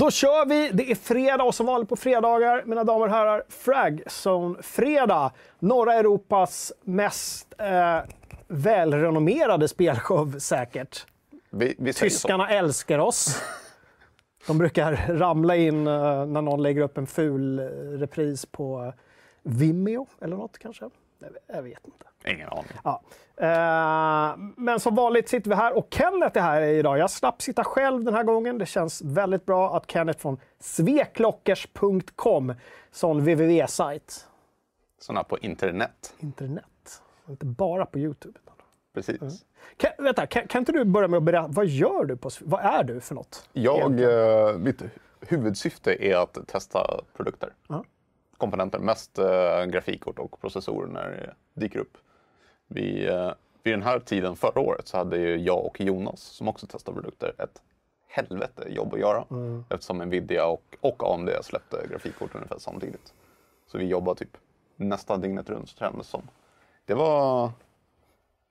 Då kör vi! Det är fredag och som vanligt på fredagar, mina damer och herrar, Fragzone-fredag. Norra Europas mest eh, välrenommerade spelshow säkert. Vi, vi säger så. Tyskarna älskar oss. De brukar ramla in eh, när någon lägger upp en ful eh, repris på Vimeo eller något kanske. Jag vet inte. Ingen aning. Ja. Eh, men som vanligt sitter vi här och Kenneth är här idag. Jag slapp sitta själv den här gången. Det känns väldigt bra att Kenneth från sveklockers.com, sån www-sajt, Sådana på internet. internet, inte bara på Youtube. Precis. Kan, vänta, kan, kan inte du börja med att berätta, vad gör du på Vad är du för något? Jag, eh, mitt huvudsyfte är att testa produkter. Ja. Komponenter, mest eh, grafikkort och processorer när det dyker upp. Vi, eh, vid den här tiden förra året så hade ju jag och Jonas, som också testar produkter, ett helvete jobb att göra. Eftersom Nvidia och, och AMD släppte grafikkort ungefär samtidigt. Så vi jobbade typ nästan dygnet runt kändes som. Det var,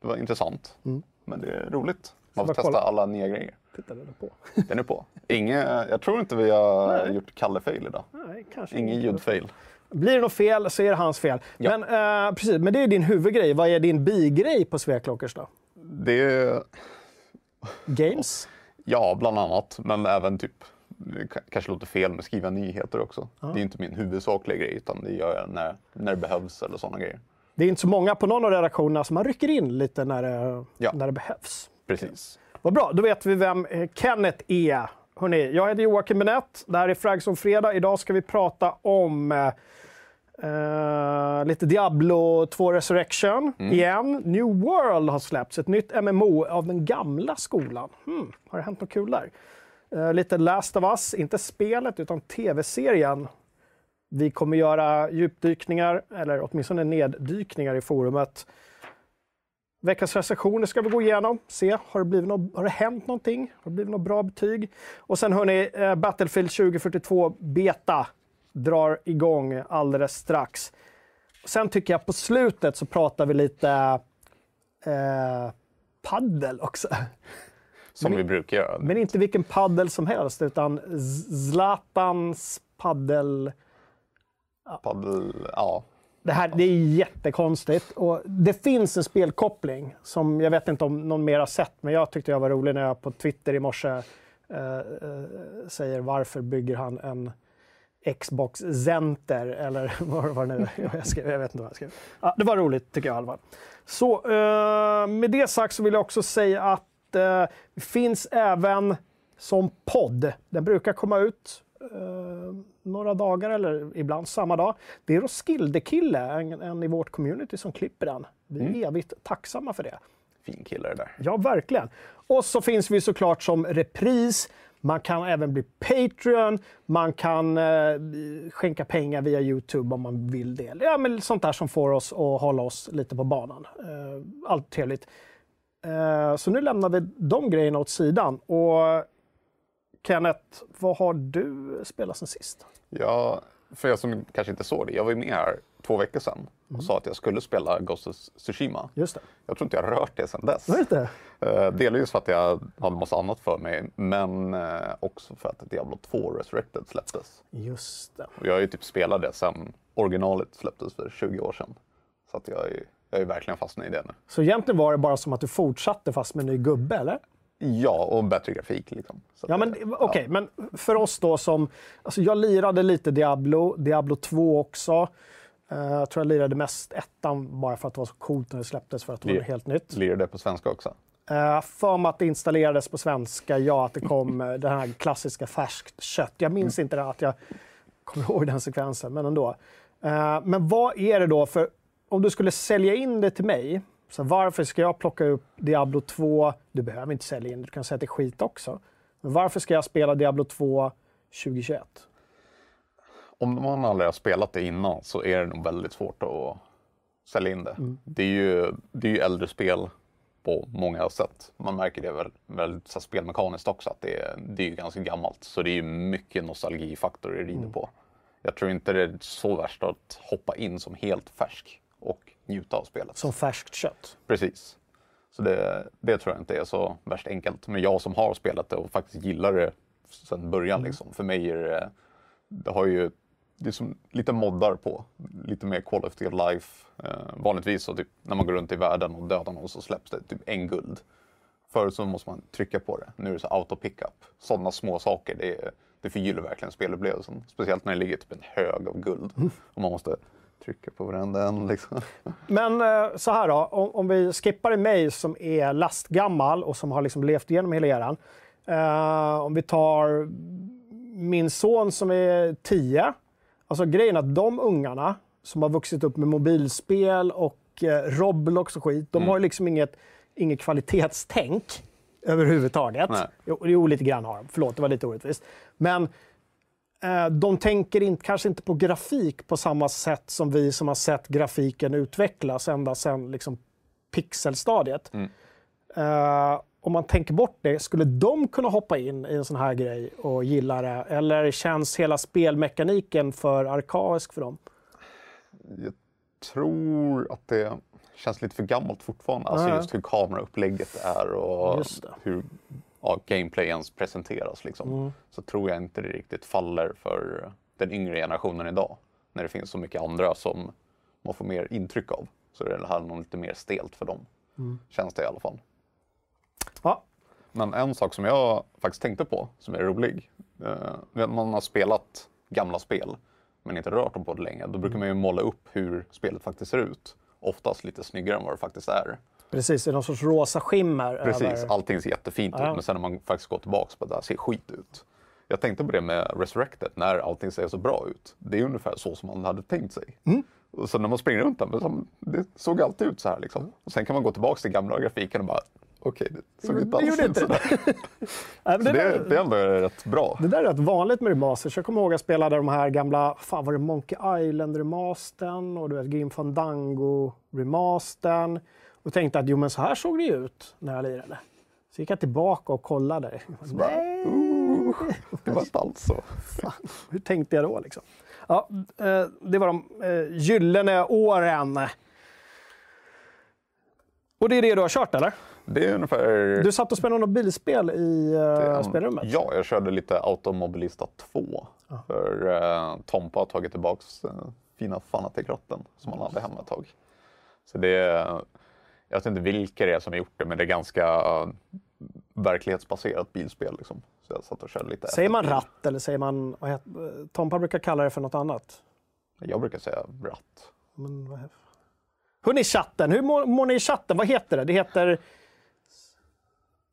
det var intressant, men det är roligt. Man får Mm. testa kolla. alla nya grejer. Tittar du på? Den är på. Inge, jag tror inte vi har Nej. gjort Kalle-fail idag. Nej, kanske Ingen ljudfail. Blir det något fel så är det hans fel. Ja. Men, eh, precis, men det är din huvudgrej. Vad är din bigrej på Sveklockers då? Det är, Games? ja, bland annat. Men även typ, det kanske låter fel med skriva nyheter också. Det är inte min huvudsakliga grej, utan det gör jag när, när det behövs eller sådana grejer. Det är inte så många på någon av redaktionerna som man rycker in lite när det, Ja. när det behövs. Precis. Vad bra, då vet vi vem eh, Kenneth är. Hörrni, jag heter Joakim Benett. Det här är Fragson Fredag. Idag ska vi prata om eh, eh, lite Diablo 2 Resurrection igen. New World har släppts, ett nytt MMO av den gamla skolan. Hmm, har det hänt något kul där? Eh, lite Last of Us, inte spelet utan tv-serien. Vi kommer göra djupdykningar, eller åtminstone neddykningar i forumet. Veckans recensioner ska vi gå igenom. Se, har det, blivit något, har det hänt någonting? Har det blivit något bra betyg? Och sen hörni, eh, Battlefield 2042 Beta drar igång alldeles strax. Sen tycker jag på slutet så pratar vi lite eh, paddel också. Som vi brukar göra. Men inte vilken paddel som helst, utan Zlatans paddel... Paddel, ja. Det här det är jättekonstigt. Och det finns en spelkoppling som jag vet inte om någon mer har sett, men jag tyckte jag var rolig när jag på Twitter i morse eh, eh säger varför bygger han en Xbox Center eller vad var det nu jag, skrev, jag vet inte vad jag skrev. Ja, det var roligt tycker jag i alla fall. Så eh, med det sagt så vill jag också säga att eh, finns även som podd. Den brukar komma ut eh, några dagar eller ibland samma dag. Det är Roskilde-kille, en, en i vårt community, som klipper den. Vi är evigt tacksamma för det. Fin kille det där. Ja, verkligen. Och så finns vi såklart som repris. Man kan även bli Patreon. Man kan eh, skänka pengar via Youtube om man vill det. Ja, men sånt där som får oss att hålla oss lite på banan. Eh, allt trevligt. Eh, så nu lämnar vi de grejerna åt sidan. Och Kenneth, vad har du spelat sen sist? Ja, för er som kanske inte såg det, jag var ju med här två veckor sedan och sa att jag skulle spela Ghost of Tsushima. Just det. Jag tror inte jag har rört det sedan dess. Var det inte? Uh, delvis för att jag hade massa annat för mig, men eh, också för att Diablo 2 Resurrected släpptes. Just det. Och jag har ju typ spelat det sedan originalet släpptes för 20 år sedan. Så att jag är, jag är verkligen fastnat i det nu. Så egentligen var det bara som att du fortsatte fast med en ny gubbe, eller? Ja, och bättre grafik liksom. Ja, men eh, okej, men för oss då som... Alltså jag lirade lite Diablo, Diablo 2 också. Eh, jag tror jag lirade mest ettan bara för att det var så coolt när det släpptes för att det var Lir- helt nytt. Lirar det på svenska också? Uh, för mig att det installerades på svenska, ja, att det kom uh, det här klassiska färskt kött. Jag minns inte det, att jag kommer ihåg den sekvensen, men ändå. Eh, men vad är det då för... Om du skulle sälja in det till mig, så varför ska jag plocka upp Diablo 2? Du behöver inte sälja in du kan säga att det är skit också. Men varför ska jag spela Diablo 2 2021? Om man aldrig har spelat det innan så är det nog väldigt svårt att sälja in det. Det, är ju, det är ju äldre spel på många sätt. Man märker det väl, väldigt så spelmekaniskt också att det är, det är ju ganska gammalt. Så det är ju mycket nostalgifaktor det rider på. Jag tror inte det är så värst att hoppa in som helt färsk och njuta av spelet. Som färskt kött. Precis. Så det, det tror jag inte är så värst enkelt. Men jag som har spelat det och faktiskt gillar det sedan början. Liksom. För mig är det, det har ju det är som lite moddar på, lite mer quality of life. Eh, vanligtvis så typ, när man går runt i världen och dödar någon så släpps det typ en guld. Förut så måste man trycka på det, nu är det så auto pickup. Sådana små saker, det, det förgyller verkligen spelupplevelsen. Speciellt när det ligger typ en hög av guld och man måste trycka på varenda en. Liksom. Men eh, så här då, om, om vi skippar mig som är lastgammal och som har liksom levt igenom hela eran. Eh, om vi tar min son som är 10. Alltså grejen är att de ungarna som har vuxit upp med mobilspel och eh, Roblox och skit, de Mm. har liksom inget, inget kvalitetstänk överhuvudtaget. Nej. Jo, jo, lite grann har de. Förlåt, det var lite orättvist. Men de tänker in, kanske inte på grafik på samma sätt som vi som har sett grafiken utvecklas ända sedan liksom, pixelstadiet. Mm. Eh, om man tänker bort det, skulle de kunna hoppa in i en sån här grej och gilla det? Eller känns hela spelmekaniken för arkaisk för dem? Jag tror att det känns lite för gammalt fortfarande. Alltså just hur kameraupplägget är och hur ja, gameplay ens presenteras. Liksom. Mm. Så tror jag inte det riktigt faller för den yngre generationen idag. När det finns så mycket andra som man får mer intryck av. Så det är här nog lite mer stelt för dem. Mm. Känns det i alla fall. Ja, Men en sak som jag faktiskt tänkte på, som är rolig. Eh, man har spelat gamla spel, men inte rört dem på det länge. Då brukar man ju måla upp hur spelet faktiskt ser ut. Oftast lite snyggare än vad det faktiskt är. Precis. Är någon sorts rosa skimmer. Precis, Över... allting ser jättefint Ja. ut, men sen när man faktiskt går tillbaka på det där ser skit ut. Jag tänkte på det med Resurrected, när allting ser så bra ut. Det är ungefär så som man hade tänkt sig. Mm. Och så när man springer runt som- det såg alltid ut så här liksom. Och sen kan man gå tillbaka till gamla grafiken och bara, okej, det såg inte alls ut sådär. Det, det, där, det är ändå rätt bra. det där är rätt vanligt med remasters. Jag kommer ihåg att jag spelade de här gamla, fan var det Monkey Island remastern och du vet Grim Fandango remastern. Och tänkte att jo men så här såg det ut när jag lirade. Så gick jag tillbaka och kollade. Nej, Uh, det var inte alls så. hur tänkte jag då liksom? Ja, eh, det var de eh, gyllene åren. Och det är det du har kört eller? Det är ungefär... Du satt och spelade något bilspel i uh, spelrummet? Ja, jag körde lite Automobilista 2. För uh, Tompa har tagit tillbaka uh, fina Fanatic-ratten som han hade hemma ett tag. Så det är, jag vet inte vilka det är som har gjort det, men det är ganska uh, verklighetsbaserat bilspel. Liksom. Så jag satt och körde lite. Säger man F1-bil. ratt eller säger man... Tompa brukar kalla det för något annat. Jag brukar säga ratt. Men, vad heter... Hörni, chatten. Hur mår, mår ni i chatten? Vad heter det? Det heter...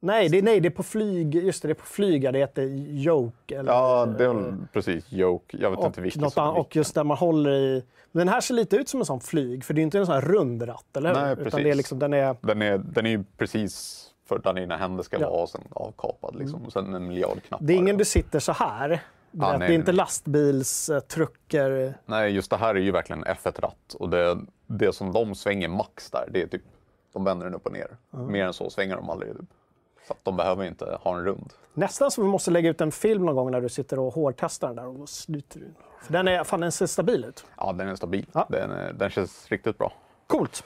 Nej, det nej, det är på flyg. Just det, det är på flyga. Det heter joke. Eller, Ja, det är väl precis joke. Jag vet inte vilket något som och just där man håller i... Den här ser lite ut som en sån flyg, för det är inte en sån här rund ratt, eller hur? Nej, Utan precis. det är liksom, den är... Den är, den är ju precis för där dina händer ska Ja. vara och sen avkapad. Liksom. Och sen en miljard knappar. Det är ingen du sitter så här. Nej, det är inte lastbilstrucker. Nej, just det här är ju verkligen F1-ratt och det, det som de svänger max där, det är typ, de vänder den upp och ner. Mer än så svänger de aldrig. Typ. Så att de behöver inte ha en rund. Nästan så vi måste lägga ut en film någon gång när du sitter och hårdtestar den där och sliter du. För den, är, fan, den ser stabil ut. Ja, den är stabil. Ja. Den, är- den känns riktigt bra. Coolt.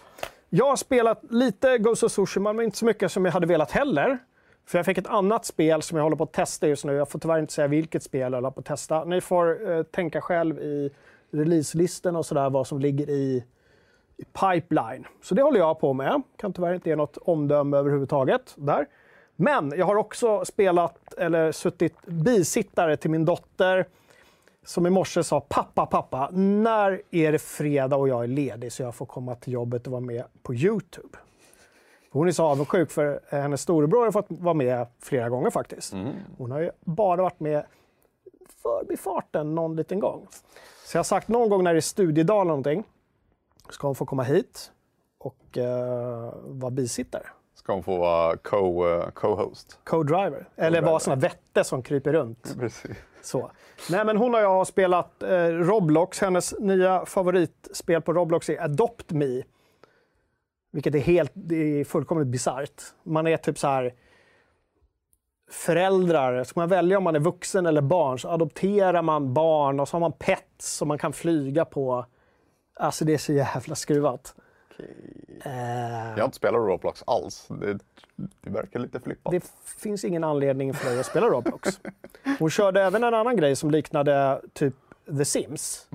Jag har spelat lite Ghost of Tsushima, men inte så mycket som jag hade velat heller. För jag fick ett annat spel som jag håller på att testa just nu. Jag får tyvärr inte säga vilket spel jag håller på att testa. Ni får eh, tänka själv i releaselisten och sådär vad som ligger i, i pipeline. Så det håller jag på med. Kan tyvärr inte ge något omdöme överhuvudtaget där. Men jag har också spelat, eller suttit bisittare till min dotter som i morse sa pappa, pappa, när är det fredag och jag är ledig så jag får komma till jobbet och vara med på Youtube? Hon är så avundsjuk för hennes storebror har fått vara med flera gånger faktiskt. Hon har ju bara varit med förbifarten någon liten gång. Så jag har sagt någon gång när det är studiedag eller någonting ska hon få komma hit och eh, vara bisittare. Hon få vara co, eh, co-host? Co-driver. Eller vara Co-driver. sån här vätte som kryper runt. Precis. Så. Nej, men hon och jag har spelat eh, Roblox. Hennes nya favoritspel på Roblox är Adopt Me. Vilket är helt, det är fullkomligt bisarrt. Man är typ så här föräldrar. Ska man välja om man är vuxen eller barn så adopterar man barn och så har man pets som man kan flyga på. Alltså det är så jävla skruvat. Jag har inte spelat Roblox alls. Det, det verkar lite flippat. Det finns ingen anledning för dig att spela Roblox. Hon körde även en annan grej som liknade typ The Sims.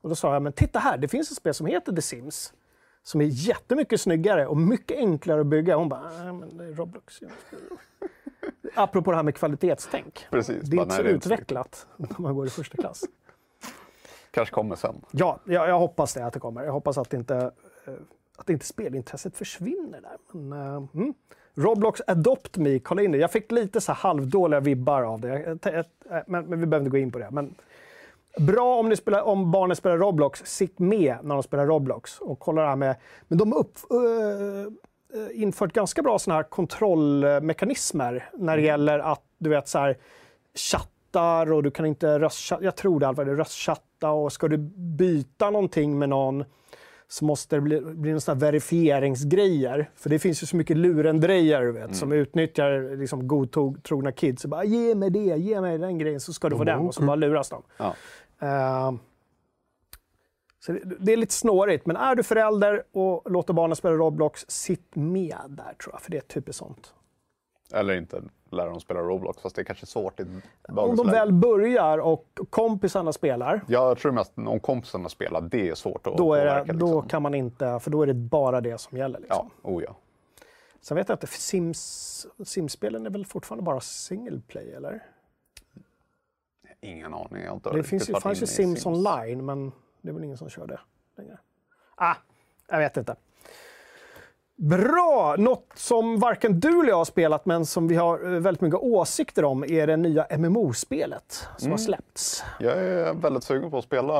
Och då sa jag, men titta här, det finns ett spel som heter The Sims. Som är jättemycket snyggare och mycket enklare att bygga. Hon bara, nej men det är Roblox. jag spelar." Apropå det här med kvalitetstänk. Precis, Det är inte nej, så det är inte utvecklat när man går i första klass. Kanske kommer sen. Ja, jag, jag hoppas det att det kommer. Jag hoppas att inte, eh, att inte spelintresset försvinner där. Men, eh, mm. Roblox Adopt Me, kolla in det. Jag fick lite så halvdåliga vibbar av det. Jag- jag- jag- Men, men vi behöver inte gå in på det. Men bra om, ni spelar, om barnen spelar Roblox, sitt med när de spelar Roblox och kolla det här med... Men de har upp, eh, eh, infört ganska bra såna här kontrollmekanismer när det gäller att du vet så här chattar och du kan inte röstchatta. Jag tror det är röstchatta och ska du byta någonting med någon så måste det bli, bli en sån verifieringsgrejer. För det finns ju så mycket lurendrejer du vet, som utnyttjar liksom, godtrogna kids. Och bara, ge mig det, ge mig den grejen så ska du få den. Och så bara luras de. Ja. Eh, så det, det är lite snårigt, men är du förälder och låter barnen spela Roblox, sitt med där tror jag, för det är typiskt sånt. Eller inte lära dem spela Roblox, fast det är kanske svårt i Om dagens de läge. väl börjar och kompisarna spelar, Jag tror mest om kompisarna spelar, det är svårt att då, är det, påverka. då liksom. kan man inte, för då är det bara det som gäller. Liksom. Ja, oh ja. Sen vet jag att Sims, Sims-spelen är väl fortfarande bara single play, eller? Ingen aning. Jag har inte Det finns ju, fanns ju i Sims, online, men det är väl ingen som kör det längre. Ah, jag vet inte. Bra! Något som varken du eller jag har spelat, men som vi har eh, väldigt mycket åsikter om, är det nya MMO-spelet som Mm. har släppts. Jag är väldigt sugen på att spela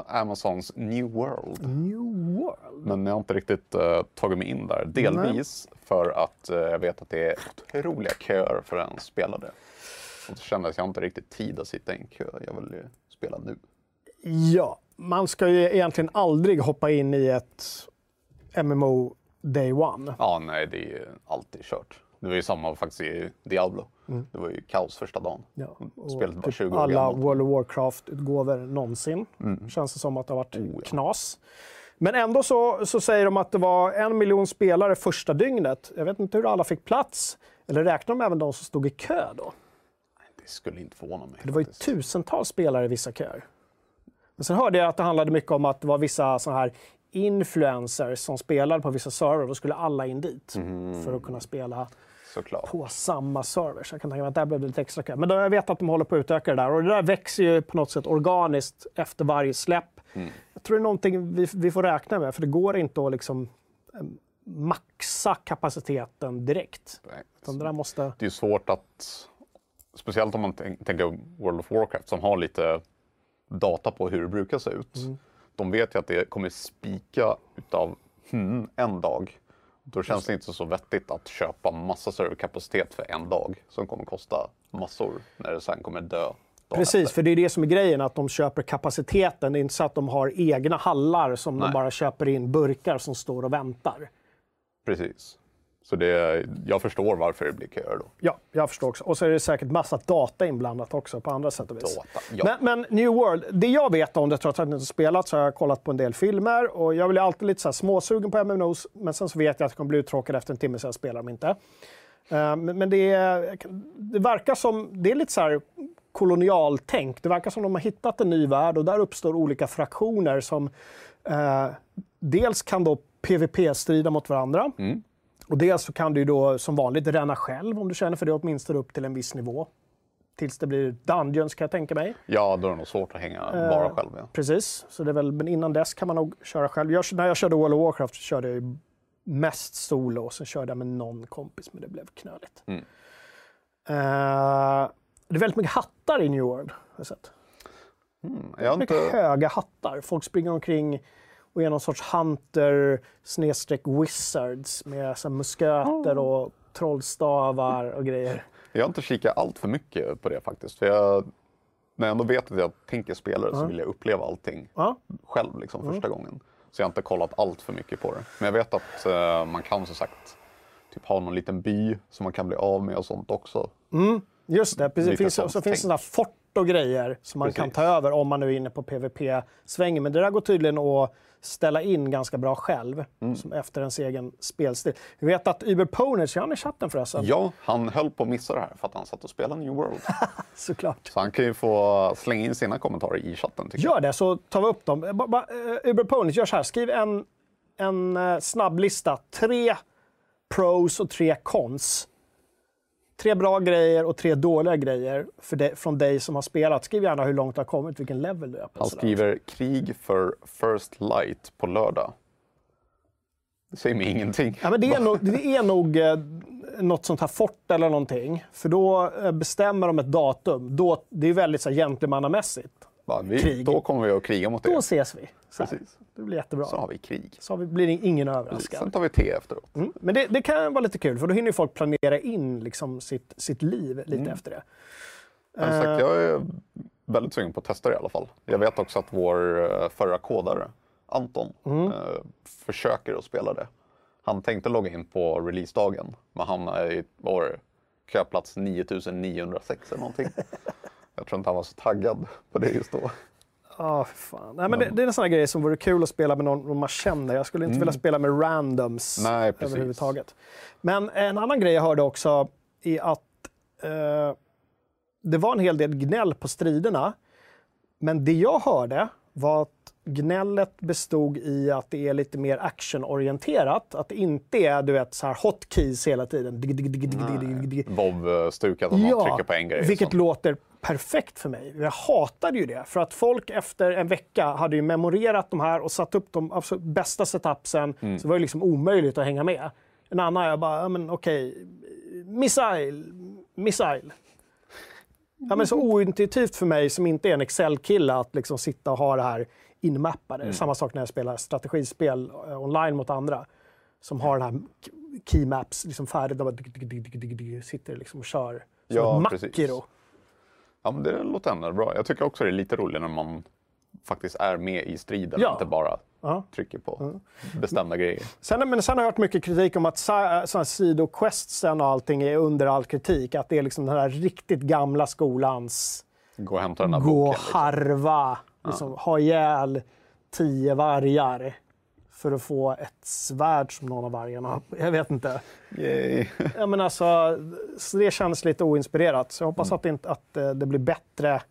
Amazons New World. New World. Men jag har inte riktigt eh, tagit mig in där. Delvis för att eh, jag vet att det är otroliga köer för att ens spela det. Och så kände jag att jag inte riktigt tid att sitta i en kö. Jag vill ju spela nu. Ja, man ska ju egentligen aldrig hoppa in i ett MMO day one. Ja, nej, det är alltid kört. Det var ju samma faktiskt i Diablo. Det var ju kaos första dagen. Mm. Ja, och Spelet var typ 20 år alla gammalt. World of Warcraft-utgåvor någonsin. Känns det som att det har varit Oh, ja. knas. Men ändå så, så säger de att det var en miljon spelare första dygnet. Jag vet inte hur alla fick plats. Eller räknar de även de som stod i kö då? Det skulle inte förvåna mig. Det var ju faktiskt. tusentals spelare i vissa köer. Men sen hörde jag att det handlade mycket om att det var vissa såna här influencers som spelade på vissa server. Då skulle alla in dit Mhm. för att kunna spela Såklart. på samma server. Så jag kan tänka mig att där blev det lite extra kö. Men då, jag vet att de håller på att utöka det där. Och det där växer ju på något sätt organiskt efter varje släpp. Mm. Jag tror det är någonting vi, vi får räkna med, för det går inte att liksom eh, maxa kapaciteten direkt. Nej. Det måste... Det är svårt att, speciellt om man tänk- tänker World of Warcraft som har lite data på hur det brukar se ut. Mm. De vet ju att det kommer spika utav hmm, en dag. Då känns det inte så vettigt att köpa massa serverkapacitet för en dag som kommer kosta massor när det sen kommer dö. Precis, efter. för det är det som är grejen, att de köper kapaciteten. Det är inte så att de har egna hallar som de Nej. bara köper in burkar som står och väntar. Precis. Så det, jag förstår varför det blir köer då. Ja, jag förstår också. Och så är det säkert massa data inblandat också på andra sätt och vis. Data, ja. men, men New World, det jag vet om det, trots att jag inte har spelat, så har jag kollat på en del filmer och jag blir alltid lite så här småsugen på MMOs, men sen så vet jag att jag kommer bli uttråkad efter en timme så jag spelar dem inte. Eh, men det, är, det verkar som, det är lite så här kolonialtänk. Det verkar som de har hittat en ny värld och där uppstår olika fraktioner som eh, dels kan då PVP-strida mot varandra. Och dels så kan du ju då som vanligt ränna själv om du känner för det åtminstone upp till en viss nivå. Tills det blir Dungeons kan jag tänka mig. Ja, då är det nog svårt att hänga Eh. bara själv. Ja. Precis, så det är väl, men innan dess kan man nog köra själv. Jag, när jag körde World of Warcraft så körde jag ju mest solo och sen körde jag med någon kompis men det blev knöligt. Mm. Eh, det är väldigt mycket hattar i New World. Har jag sett. Jag har Mycket inte, höga hattar. Folk springer omkring och är någon sorts hunter snedstreck wizards med så här, musköter och trollstavar och grejer. jag har inte kikat allt för mycket på det faktiskt. För jag, när jag ändå vet att jag tänker spelare så vill jag uppleva allting Ja. själv liksom, första gången. Så jag har inte kollat allt för mycket på det. Men jag vet att eh, man kan som sagt typ ha någon liten by som man kan bli av med och sånt också. Just det, precis. Finns, sånt så finns det sådana fort och grejer som man kan Precis. ta över om man nu är inne på PVP-svängen. Men det där går tydligen att ställa in ganska bra själv Mm. som efter ens egen spelstil. Vi vet att Uber Poners, är han i chatten förresten? Ja, han höll på att missa det här för att han satt och spelade New World. Såklart. Så han kan ju få slänga in sina kommentarer i chatten tycker jag. Gör det så tar vi upp dem. Ba, ba, eh, Uber Poners, gör så här. Skriv en, en uh, snabblista. Tre pros och tre cons. Tre bra grejer och tre dåliga grejer för dig- från dig som har spelat. Skriv gärna hur långt du har kommit, vilken level du är på. Han skriver krig för First Light på lördag. Det säger mig ingenting. Ja, men det är nog, det är nog eh, något sånt här fort eller någonting. För då eh, bestämmer de ett datum. Då, det är väldigt så här, gentlemannamässigt. Va, vi, Krig. Då kommer vi att kriga mot Då det. ses vi. Precis. Det blir jättebra. Så har vi krig. Så vi, blir ingen överraskad. Sen tar vi te efteråt. Mm. Men det, det kan vara lite kul, för då hinner folk planera in liksom sitt, sitt liv lite Mm. efter det. Som sagt, jag är väldigt sugen på att testa det i alla fall. Jag vet också att vår eh, förra kodare, Anton, Mm. eh, försöker att spela det. Han tänkte logga in på releasedagen, men han är i var köplats 9906 eller någonting. Jag tror inte han var så taggad på det just då. Ja, för fan. Nej, men det, det är en sån här grej som vore kul att spela med någon, man känner. Jag skulle inte vilja spela med randoms Mm. Nej, precis. överhuvudtaget. Men en annan grej jag hörde också är att eh, det var en hel del gnäll på striderna. Men det jag hörde var att gnället bestod i att det är lite mer actionorienterat. Att det inte är du vet, så här hotkeys hela tiden. Vov-stukat att man trycker på en grej. vilket som- låter perfekt för mig. Jag hatade ju det. För att folk efter en vecka hade ju memorerat de här och satt upp de absolut bästa setupsen. Mm. Så det var ju liksom omöjligt att hänga med. En annan, jag bara, ja, men okej, missile, missile. Ja, men så ointuitivt för mig som inte är en Excel-kille att liksom sitta och ha det här inmappade. Mm. Samma sak när jag spelar strategispel eh, online mot andra. Som har den här keymaps liksom färdigt. De bara dig, dig, dig, dig, dig, dig, sitter liksom och kör. Som Ja, ett precis. Ja, men det låter ändå bra. Jag tycker också det är lite roligt när man faktiskt är med i striden Ja. och inte bara Ja. trycker på bestämda grejer. Sen, men sen har jag hört mycket kritik om att såna här sidoquestsen och allting är under all kritik. Att det är liksom den här riktigt gamla skolans Gå och hämta den här gå boken. Liksom. harva, liksom, ha ihjäl tio vargar för att få ett svärd som någon av vargarna. Jag vet inte. Yay. Ja, men alltså, så det känns lite oinspirerat. Så jag Mm. hoppas att, det inte, att eh, det blir bättre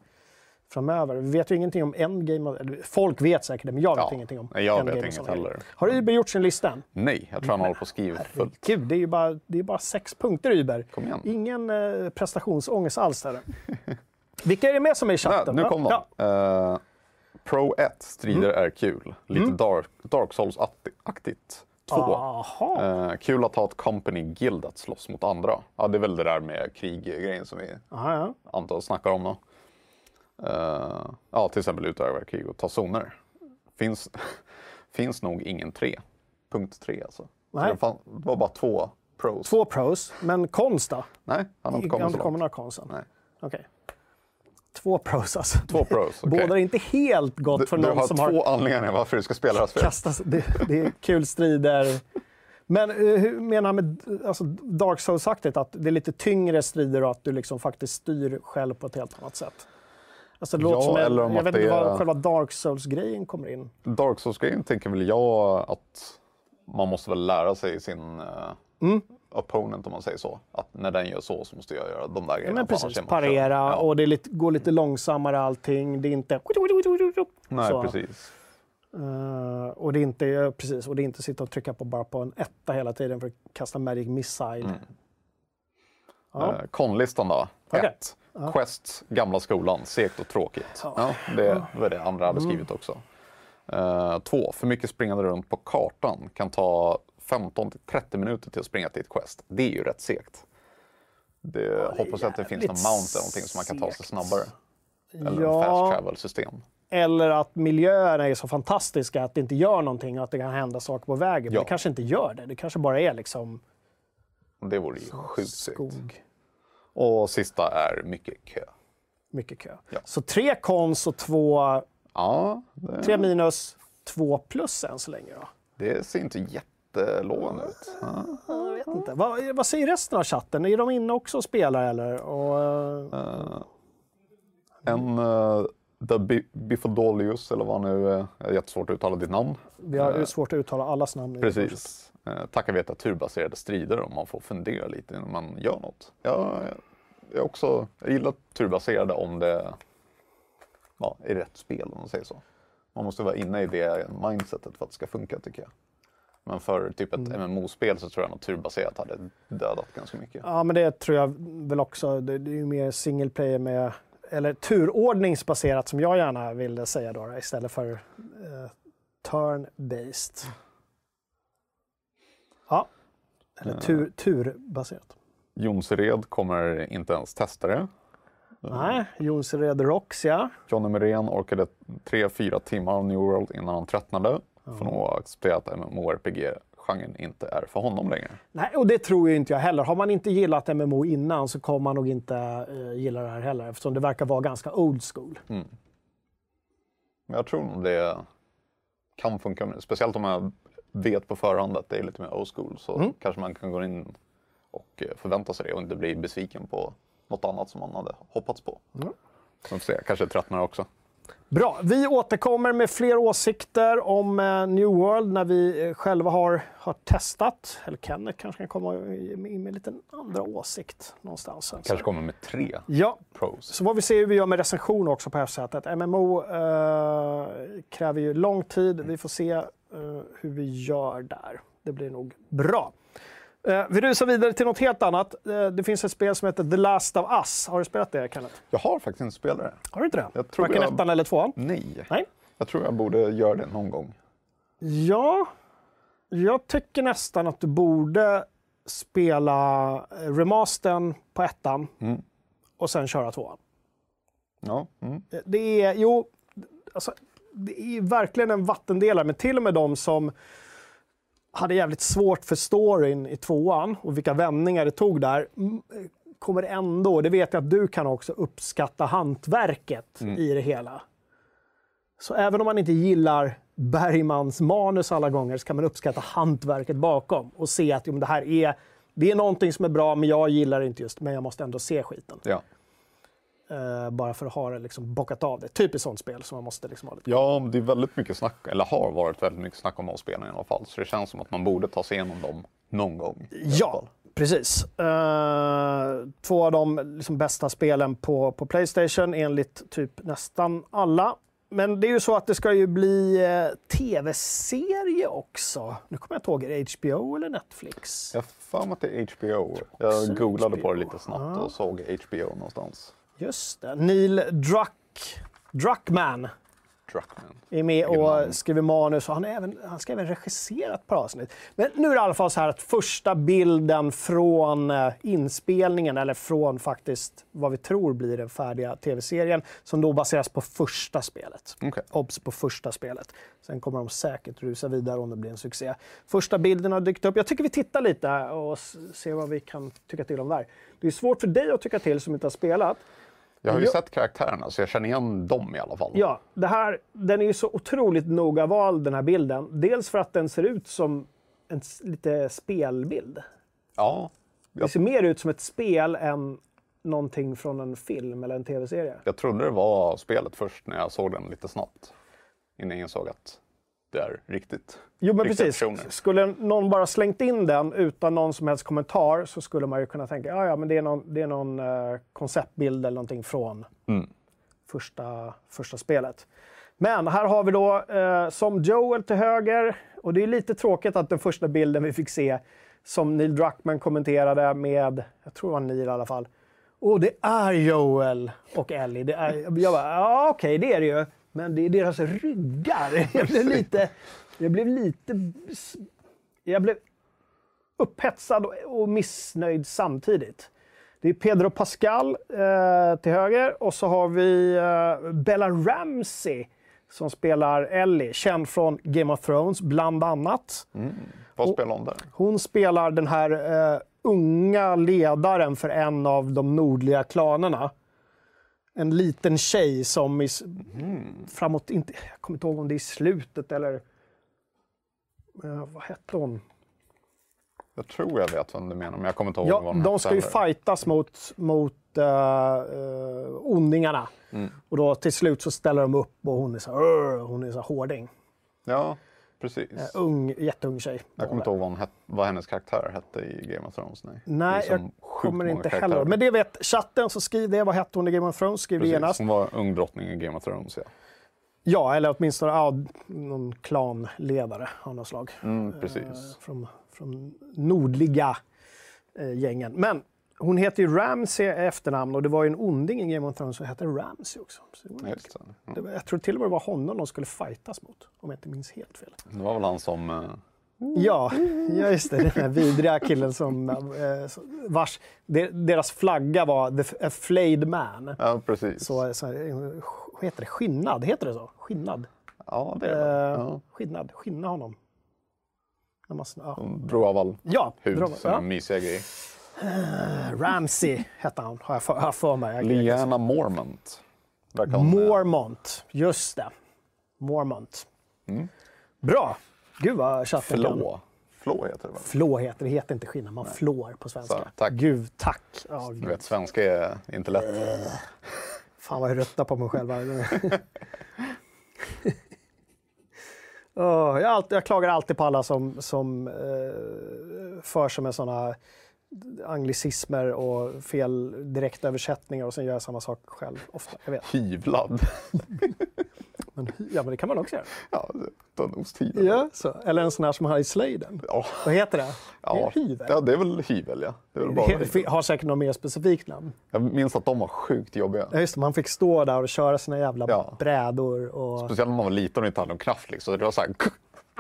framöver. Vi vet ju ingenting om Endgame. Folk vet säkert det, men jag vet Ja, ingenting om jag vet Endgame och inget heller. Har Uber gjort sin lista än? Nej, jag tror han håller på att skriva fullt. Gud, det är ju bara, det är bara sex punkter Uber. Ingen eh, prestationsångest alls där. Vilka är det med som är i chatten? nu kom de. Ja. Eh, Pro 1, strider Mm. är kul. Lite dark, dark Souls-aktigt. 2. Aha. Eh, kul att ha ett company guild att slåss mot andra. Ja, det är väl det där med kriggrejen som vi Aha, ja. antar och snackar om då. Eh, ja, till exempel utöva krig och ta zoner. Finns, finns nog ingen 3. Punkt 3 alltså. Så Nej. Det, fan, det var bara två pros. Två pros, men konst då? Nej, han har inte kommit inte så kommit långt. några konst. Nej. Okej. Två pros alltså. Två pros, okej. Båda är inte helt gott Du, för du någon har som två har anledningar varför du ska spela det här spelet. kastat... Det, det är kul strider. Men eh, hur menar han med alltså, Dark Souls-aktigt? Att det är lite tyngre strider och att du liksom faktiskt styr själv på ett helt annat sätt? Alltså, det Ja, som en, eller om jag vet inte är- var själva Dark Souls-grejen kommer in. Dark Souls-grejen tänker väl jag att man måste väl lära sig sin eh, Mm. Opponent om man säger så. Att när den gör så så måste jag göra de där Ja, grejerna. men precis, parera. Ja. och det lite, går lite långsammare allting. Det är inte... Nej, så. precis. Eh, och det är inte, ja, precis, och det är inte sitta och trycka på bara på en etta hela tiden för att kasta Magic Missile. Ja. Eh, Konlistan då? Okej. 1. Quest, gamla skolan, segt och tråkigt. Ja. det var det andra hade Mm. skrivit också. 2. för mycket springande runt på kartan. Kan ta 15-30 minuter till att springa till ett quest. Det är ju rätt segt. Det, hoppas jag att det finns någon mount eller någonting som man kan ta sig snabbare. Eller Ja. fast travel-system. Eller att miljöerna är så fantastiska att det inte gör någonting och att det kan hända saker på vägen. Men Ja. det kanske inte gör det. Det kanske bara är liksom Det vore ju sjukt skog. Och sista är mycket kö. Mycket kö. Ja. Så tre kons och två, Ja, det, tre minus, två plus än så länge. Då. det ser inte jättelovande ut. Ja. Jag vet inte. Vad, vad säger resten av chatten? Är de inne också och spelar eller? Och, eh, En uh, The Bi- Bifodolius, eller vad nu är. Uh, jättesvårt att uttala ditt namn. Vi har uh, svårt att uttala allas namn. Precis. Uh, tackar veta turbaserade strider om man får fundera lite innan man gör något. Jag, jag, också, jag gillar turbaserade om det ja, är rätt spel, om man säger så. Man måste vara inne i det mindsetet för att det ska funka tycker jag. Men för typ ett mm. MMO-spel så tror jag att turbaserat hade dödat ganska mycket. Ja, men det tror jag väl också. Det, det är ju mer single player med, eller turordningsbaserat som jag gärna vill säga då, istället för eh, turn-based. Ja, eller tur, turbaserat. Jonsered kommer inte ens testa det. Nej, Jonsered Rocks ja. Johnny Merén orkade 3-4 timmar av New World innan han tröttnade. Får nog acceptera att MMORPG-genren inte är för honom längre. Nej, och det tror ju inte jag heller. Har man inte gillat MMO innan så kommer man nog inte uh, gilla det här heller eftersom det verkar vara ganska old school. Mm. Jag tror nog det kan funka, speciellt om jag vet på förhand att det är lite mer old school så mm. kanske man kan gå in och eh, förvänta sig det och inte bli besviken på något annat som man hade hoppats på. Mm. får se, kanske tröttnar också. Bra. Vi återkommer med fler åsikter om eh, New World när vi eh, själva har, har testat. Eller Kenneth kanske kan komma in med en liten andra åsikt någonstans. Kanske kommer med tre ja. pros. Så får vi se hur vi gör med recension också på sättet. MMO eh, kräver ju lång tid. Vi får se eh, hur vi gör där. Det blir nog bra. Eh, vi rusar vidare till något helt annat. Eh, det finns ett spel som heter The Last of Us. Har du spelat det, Kenneth? Jag har faktiskt inte spelat det. Har du inte det? Jag tror Varken jag... ettan eller tvåan? Nej. Nej. Jag tror jag borde göra det någon gång. Ja, jag tycker nästan att du borde spela remastern på ettan mm. och sen köra tvåan. Ja. Mm. Det är, jo, alltså, det är verkligen en vattendelare, men till och med de som hade jävligt svårt för storyn i tvåan och vilka vändningar det tog där kommer ändå, det vet jag att du kan också, uppskatta hantverket mm. i det hela. Så även om man inte gillar Bergmans manus alla gånger så kan man uppskatta hantverket bakom och se att jo, det här är, det är någonting som är bra men jag gillar det inte just, men jag måste ändå se skiten. Ja. Uh, bara för att ha det liksom bockat av det. Typiskt sånt spel som man måste liksom ha lite Ja, det är väldigt mycket snack, eller har varit väldigt mycket snack om de spelen i alla fall. Så det känns som att man borde ta sig igenom dem någon gång. Ja, precis. Uh, två av de liksom bästa spelen på, på Playstation enligt typ nästan alla. Men det är ju så att det ska ju bli eh, tv-serie också. Nu kommer jag inte ihåg, är det HBO eller Netflix? Jag har för mig att det är HBO. Jag googlade HBO. på det lite snabbt och såg HBO någonstans. Just det. Neil Druck, Druckman Druckman. är med och skriver manus och han, även, han ska även regissera ett par avsnitt. Men nu är det i alla fall så här att första bilden från eh, inspelningen, eller från faktiskt vad vi tror blir den färdiga tv-serien, som då baseras på första spelet. Okay. Obs på första spelet. Sen kommer de säkert rusa vidare om det blir en succé. Första bilden har dykt upp. Jag tycker vi tittar lite och ser vad vi kan tycka till om där. Det är svårt för dig att tycka till som inte har spelat. Jag har ju jag... sett karaktärerna så jag känner igen dem i alla fall. Ja, det här, den är ju så otroligt noga vald den här bilden. Dels för att den ser ut som en lite spelbild. Ja. Det ser mer ut som ett spel än någonting från en film eller en tv-serie. Jag trodde det var spelet först när jag såg den lite snabbt. Innan jag insåg att det är riktigt. Jo, men precis. Personer. Skulle någon bara slängt in den utan någon som helst kommentar så skulle man ju kunna tänka ja, ja, men det är någon, det är någon uh, konceptbild eller någonting från mm. första, första spelet. Men här har vi då uh, som Joel till höger och det är lite tråkigt att den första bilden vi fick se som Neil Druckmann kommenterade med, jag tror det var Neil i alla fall. Och det är Joel och Ellie. Det är, jag bara, ja okej, okay, det är det ju. Men det är deras ryggar. Jag blev lite... Jag blev lite... Jag blev upphetsad och missnöjd samtidigt. Det är Pedro Pascal eh, till höger och så har vi eh, Bella Ramsey som spelar Ellie, känd från Game of Thrones bland annat. Mm. Vad spelar hon där? Hon spelar den här eh, unga ledaren för en av de nordliga klanerna en liten tjej som i, mm. framåt, inte, jag kommer inte ihåg om det är i slutet eller... Uh, vad hette hon? Jag tror jag vet vem du menar, men jag kommer inte ihåg Ja, vad den de ska ju fightas mot, mot uh, uh, ondingarna. Mm. Och då till slut så ställer de upp och hon är så här, hon är så här hårding. Ja, precis. Eh, ung, jätteung tjej. jag kommer inte ihåg vad, hon vad hennes karaktär hette i Game of Thrones. Nej, Nej, jag kommer inte karaktärer. heller. Men det vet chatten, så skriv det. Vad hette hon i Game of Thrones? Skriv Precis, genast. Hon var ung drottning i Game of Thrones, ja. Ja, eller åtminstone ja, någon klanledare av något slag. Mm, Eh, precis. från, från nordliga eh, gängen. Men hon heter ju Ramsey efternamn och det var ju en onding i Game of Thrones som hette Ramsey också. Så det var Just det. Var, jag tror till och med det var honom de skulle fightas mot, om jag inte minns helt fel. det var väl han som... eh, Ja, ja just det. Den här vidriga killen som, eh, vars, de- deras flagga var the, flayed man. Ja, precis. Så, så, vad heter det? Skinnad, heter det så? Skinnad? Ja, det är det. Eh, Ja. Skinnad, skinna honom. När man, ja, De drog av all ja, hud, bra, ja. mysiga grejer. Ramsey hette han, har jag för, har för mig. Liana Mormont. eh, Mormont, just det. Mormont. Bra! Gud vad chatten. Mm. Flå. Flå heter det väl? Flå heter det, heter inte skinna, man flår på svenska. Så, tack. Gud, tack! Du gud. vet, svenska är inte lätt. Fan vad jag röttar på mig själv. Åh, jag, alltid, jag klagar alltid på alla som, som eh, för sig med sådana anglicismer och fel direktöversättningar och sen gör jag samma sak själv ofta. Jag vet. Hyvlad. Men, ja, men det kan man också göra. Ja, ta en osthyvel. Ja, så. Eller en sån här som har i slöjden. Ja, Vad heter det? ja. Hyvel? ja, det är väl hyvel ja. Det är väl bara hyvel. har säkert något mer specifikt namn. Jag minns att de var sjukt jobbiga. Ja, just det, man fick stå där och köra sina jävla Ja. brädor. Och... Speciellt när man var liten och inte hade någon kraft. Liksom. Det var så här...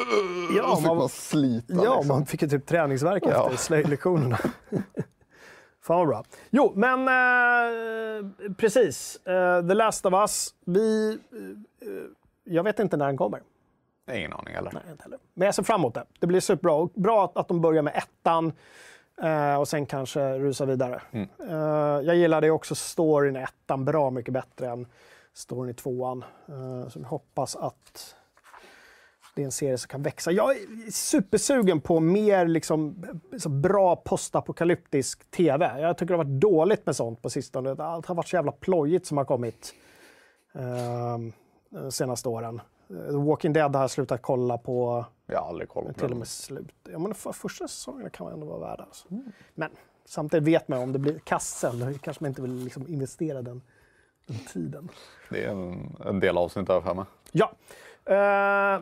Ja, så fick man- man slita. Ja, liksom. man fick ju typ träningsvärk Ja. efter slöjdlektionerna. Fan vad bra. Jo, men eh, precis. Eh, The Last of Us. Vi, eh, jag vet inte när den kommer. Ingen aning heller. Nej, inte heller. Men jag ser fram emot det. Det blir superbra. Och bra att, att de börjar med ettan eh, och sen kanske rusar vidare. Mm. Eh, jag gillade också storyn i ettan bra mycket bättre än storyn i tvåan. Eh, så vi hoppas att det är en serie som kan växa. Jag är supersugen på mer liksom, så bra postapokalyptisk tv. Jag tycker det har varit dåligt med sånt på sistone. Allt har varit så jävla plojigt som har kommit eh, de senaste åren. Eh, The Walking Dead har jag slutat kolla på Jag har aldrig kollat på till och med slut. Ja, men för, första säsongen kan man ändå vara värda. Alltså. Men samtidigt vet man om det blir kast sen, då kanske man inte vill liksom investera den, den tiden. Det är en, en del avsnitt där för mig. Ja, eh,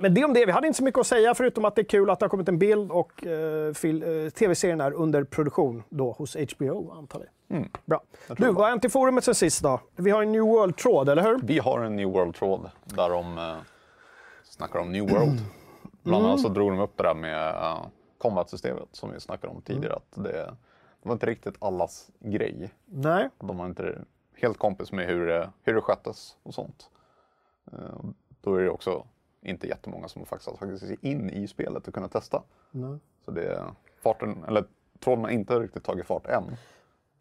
men det om det. Vi hade inte så mycket att säga förutom att det är kul att det har kommit en bild och eh, eh, tv-serien är under produktion då hos HBO antar vi. Mm. Bra. Du, vad har hänt i forumet sen sist då? Vi har en New World-tråd, eller hur? Vi har en New World-tråd där de eh, snackar om New World. Bland Mm. annat så drog de upp det där med uh, combat-systemet som vi snackade om tidigare. Att det, det var inte riktigt allas grej. Nej. De var inte helt kompis med hur, det- hur det sköttes och sånt. Eh, Då är det också inte jättemånga som faktiskt har tagit sig in i spelet och kunnat testa. Nej. Så det, farten, eller tråden har inte riktigt tagit fart än.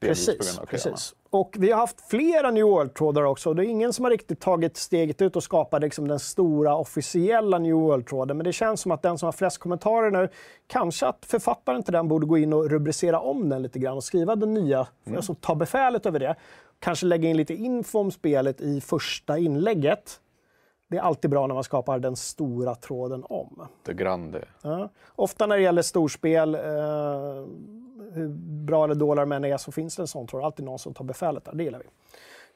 Precis, precis. Och vi har haft flera New World-trådar också. Det är ingen som har riktigt tagit steget ut och skapat liksom den stora officiella New World-tråden. Men det känns som att den som har flest kommentarer nu, kanske att författaren till den borde gå in och rubricera om den lite grann och skriva den nya, alltså ta befälet över det. Kanske lägga in lite info om spelet i första inlägget. Det är alltid bra när man skapar den stora tråden om. Det grande. Ja. Ofta när det gäller storspel, eh, hur bra eller dåliga de än är, så finns det en sån jag. Alltid någon som tar befälet där. Det gillar vi.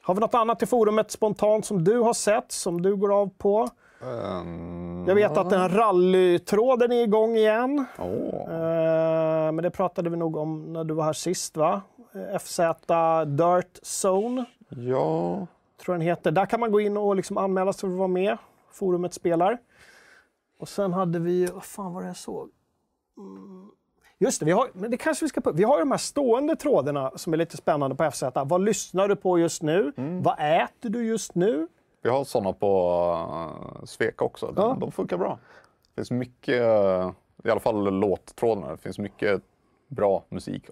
Har vi något annat i forumet spontant som du har sett, som du går av på? Um, Jag vet att den här rallytråden är igång igen. åh. Eh, men det pratade vi nog om när du var här sist, va? Eh, FZ Dirt Zone, Ja, tror jag den heter. Där kan man gå in och liksom anmäla sig för att vara med. Forumet spelar. Och sen hade vi, vad fan var det jag såg? Mm. Just det, vi har, men det kanske vi ska på. Vi har de här stående trådarna som är lite spännande på FZ. Vad lyssnar du på just nu? Vad äter du just nu? vi har sådana på uh, Sveka också. De, Ja. de funkar bra. Det finns mycket, eh, i alla fall låttrådarna, det finns mycket bra musik.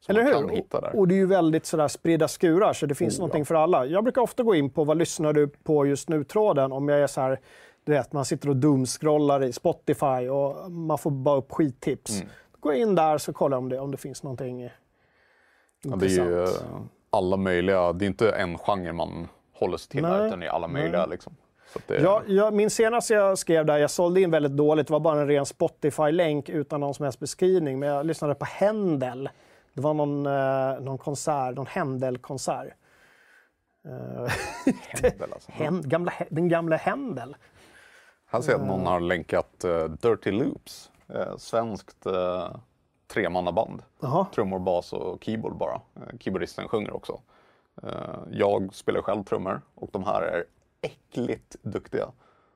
Som Eller hur? kan hitta där. Och det är ju väldigt sådär spridda skurar, så det finns Oh, ja. någonting för alla. Jag brukar ofta gå in på vad lyssnar du på just nu-tråden om jag är så här, du vet, man sitter och dumscrollar i Spotify och man får bara upp skittips. Mm. Jag in där så kollar om det, om det finns någonting Ja, intressant. det är ju alla möjliga, det är inte en genre man håller sig till Nej, utan det är alla möjliga. Liksom. Det, Ja, jag, min senaste jag skrev där, jag sålde in väldigt dåligt, det var bara en ren Spotify-länk utan någon som helst beskrivning. Men jag lyssnade på Händel. Det var någon, eh, någon konsert, någon Händel-konsert. Eh, Händel, alltså. Hän- gamla, den gamla Händel. Här ser jag att någon har länkat eh, Dirty Loops, eh, svenskt uh, tremannaband. Trummor, bas och keyboard bara. Uh, keyboardisten sjunger också. Eh, jag spelar själv trummor och de här är äckligt duktiga.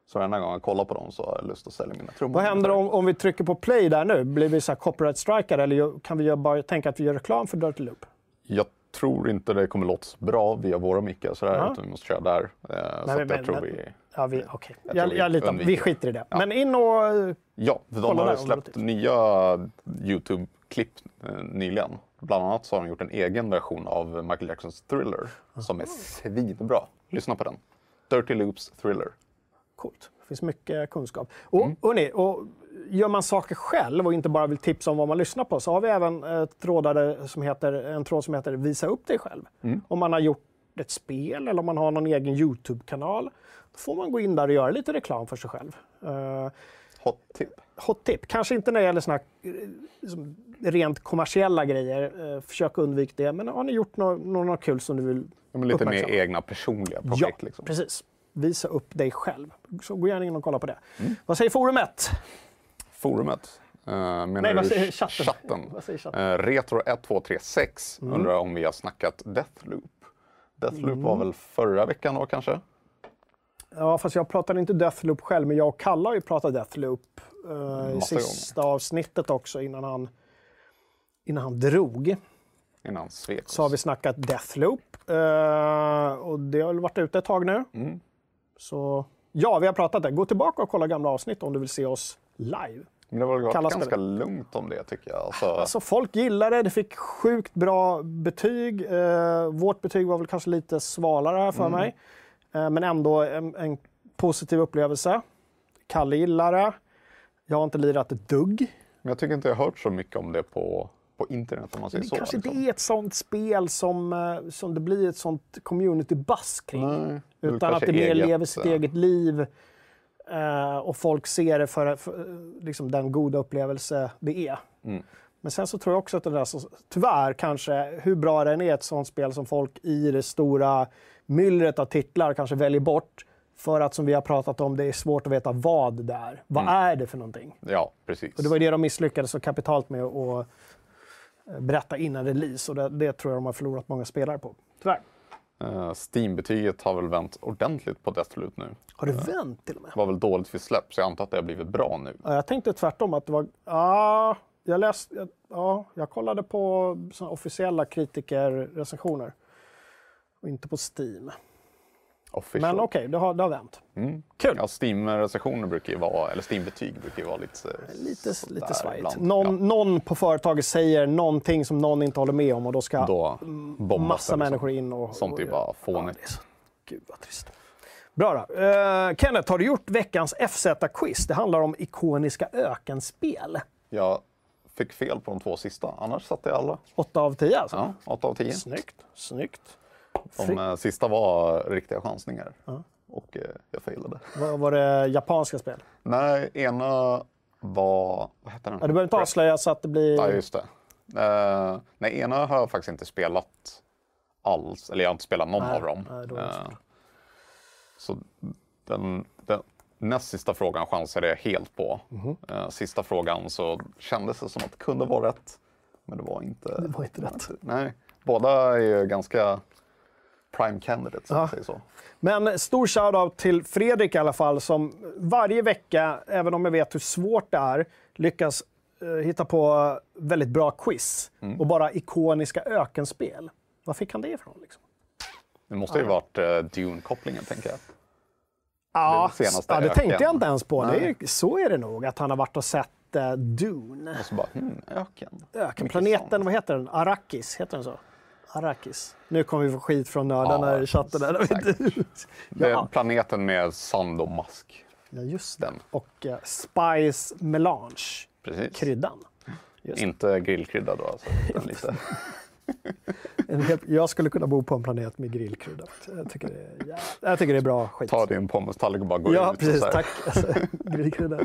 Så varenda gång jag kollar på dem så har jag lust att sälja mina trummor. Vad händer om, om vi trycker på play där nu? Blir vi så copyright strikade eller kan vi bara tänka att vi gör reklam för Dirty Loop? Jag tror inte det kommer låta så bra via våra mickar sådär, Ja. utan vi måste köra där. Eh, så men- att jag tror men- vi... Ja, vi, okej. Jag Jag, jag, litar, vi skiter i det. Men in och... Ja, för de har där släppt nya Youtube-klipp eh, nyligen. Bland annat så har de gjort en egen version av Michael Jacksons Thriller som är svinbra. Lyssna på den. Dirty Loops Thriller. Coolt. Det finns mycket kunskap. Och, Mm. hörni, och gör man saker själv och inte bara vill tipsa om vad man lyssnar på så har vi även trådare som heter, en tråd som heter Visa upp dig själv. Mm. Om man har gjort ett spel eller om man har någon egen Youtube-kanal. Då får man gå in där och göra lite reklam för sig själv. Uh, Hot tip. hot tip, kanske inte när det gäller såna här, eh, liksom, rent kommersiella grejer. Försök undvika det. Men har ni gjort något, något kul som du vill Ja, men lite mer egna personliga projekt. Ja, liksom. precis. Visa upp dig själv. Så gå gärna in och kolla på det. Mm. Vad säger forumet? Forumet. Uh, menar Nej, vad säger chatten? chatten? Vad säger chatten? Eh, Retro1236 Mm. undrar om vi har snackat Deathloop. Deathloop Mm. var väl förra veckan då kanske? Ja, fast jag pratade inte Deathloop själv, men jag och Kalle har ju pratat Deathloop uh, i sista avsnittet också innan han, innan han drog. Innan han svek oss. Så har vi snackat Deathloop uh, och det har väl varit ute ett tag nu. Mm. Så ja, vi har pratat det. Gå tillbaka och kolla gamla avsnitt om du vill se oss live. Men det har varit Kalla ganska lugnt om det tycker jag. Alltså, Alltså folk gillade det, det fick sjukt bra betyg. Eh, vårt betyg var väl kanske lite svalare här för mig. Eh, men ändå en, en positiv upplevelse. Kalle gillar det. Jag har inte lirat ett dugg. Men jag tycker inte jag har hört så mycket om det på, på internet om man säger Det så. kanske liksom. inte är ett sånt spel som, eh, som det blir ett sånt community buzz kring. Nej, det Utan att det mer lever sitt eh, eget liv. eh, och folk ser det för, för liksom den goda upplevelse det är. Mm. Men sen så tror jag också att det där, så, tyvärr kanske, hur bra den är ett sånt spel som folk i det stora myllret av titlar kanske väljer bort. För att som vi har pratat om, det är svårt att veta vad det är. Vad Mm. är det för någonting? Ja, precis. Och det var det de misslyckades så kapitalt med att berätta innan release. Och det, det tror jag de har förlorat många spelare på. Tyvärr. Eh, Steam-betyget har väl vänt ordentligt på Deathloop nu. Har det vänt till och med? Det var väl dåligt vid släpp, så jag antar att det har blivit bra nu. Ja, jag tänkte tvärtom att det var... Ja, jag läste... jag- Ja, jag kollade på såna officiella kritikerrecensioner. Och inte på Steam. Official. Men okej, det, har, det har vänt. Mm. Kul! Ja, Steam-recensioner brukar ju vara, eller Steam-betyg brukar ju vara lite eh, Lite, sådär lite svajigt. Någon, Ja, någon på företaget säger någonting som någon inte håller med om och då ska då massa liksom. människor in och... Sånt är ju bara Ja, fånigt. så, gud vad trist. Bra då. Uh, Kenneth, har du gjort veckans FZ-quiz? Det handlar om ikoniska ökenspel. Jag fick fel på de två sista, annars satte jag alla. 8 av 10 alltså? Ja, 8 av 10. Snyggt, snyggt. De eh, sista var riktiga chansningar. Och eh, jag failade. Var, var det japanska spel? Nej, ena var... Vad hette den? Ja, du behöver inte avslöja så att det blir... Ja, just det. Eh, nej, ena har jag faktiskt inte spelat alls. Eller jag har inte spelat någon Nej, av dem. nej, svårt. så den, den näst sista frågan chansade jag helt på. Mhm. Eh, sista frågan så kändes det som att det kunde vara rätt. Men det var inte, Det var inte rätt. Nej, båda är ju ganska prime Ja. man säger så. Men stor shoutout till Fredrik i alla fall som varje vecka, även om jag vet hur svårt det är, lyckas eh, hitta på väldigt bra quiz Mm. och bara ikoniska ökenspel. Var fick han det ifrån? Liksom? Det måste ju varit uh, Dune-kopplingen tänker jag. Ja, Det ja, det tänkte jag inte ens på. Det är, så är det nog, att han har varit och sett eh, Dune. Och så bara, hmm, öken. Ökenplaneten, vad heter den? Arrakis, heter den så? Arrakis. Nu kommer vi få skit från nördarna Ja, i chatten. Där. Det är Ja. planeten med sand och mask. ja, just det. Den. Och eh, Spice Melange, Precis. kryddan. Just. Inte grillkrydda då alltså. lite. Jag skulle kunna bo på en planet med grillkrydda. Jag tycker det är, jag tycker det är bra skit. Ta din pommestallrik och bara gå Ja, ut. precis. så här. Tack. Alltså, grillkrydda.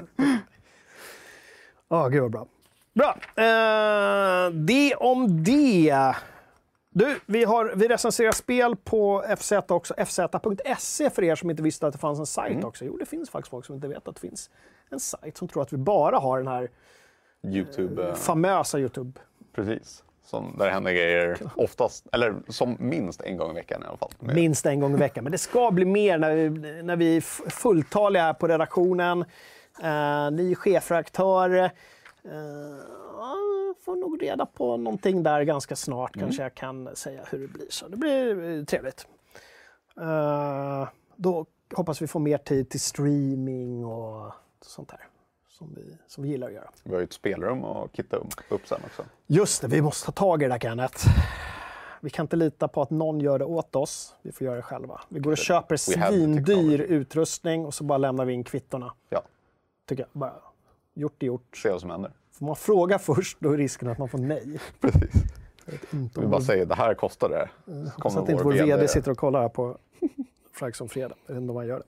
Ja, gud vad bra. Bra. Eh, det om det. Du, vi, har, vi recenserar spel på FZ också. FZ.se för er som inte visste att det fanns en sajt Mm. också. Jo, det finns faktiskt folk som inte vet att det finns en sajt som tror att vi bara har den här Youtube, eh, famösa Youtube. precis. Som, där det händer grejer oftast, eller som minst en gång i veckan i alla fall. Minst en gång i veckan. Men det ska bli mer när vi, när vi är fulltaliga här på redaktionen. Uh, ny chefredaktör. Uh, får nog reda på någonting där ganska snart. Kanske jag kan säga hur det blir. Så det blir eh, trevligt. Eh, då hoppas vi få mer tid till streaming och sånt här. Som vi, som vi gillar att göra. Vi har ju ett spelrum att kitta upp, sen också. Just det, vi måste ta tag i det där Kenneth. Vi kan inte lita på att någon gör det åt oss. Vi får göra det själva. Vi går och köper svindyr utrustning och så bara lämnar vi in kvittorna. Ja, Tycker jag. Bara, gjort är gjort. se vad som händer. Får man fråga först, då är risken att man får nej. Precis. Vi bara säger det här kostar det. Så Så kommer att inte vår VD sitter och kollar här på Flagg som fredag. Jag vet inte om han gör det.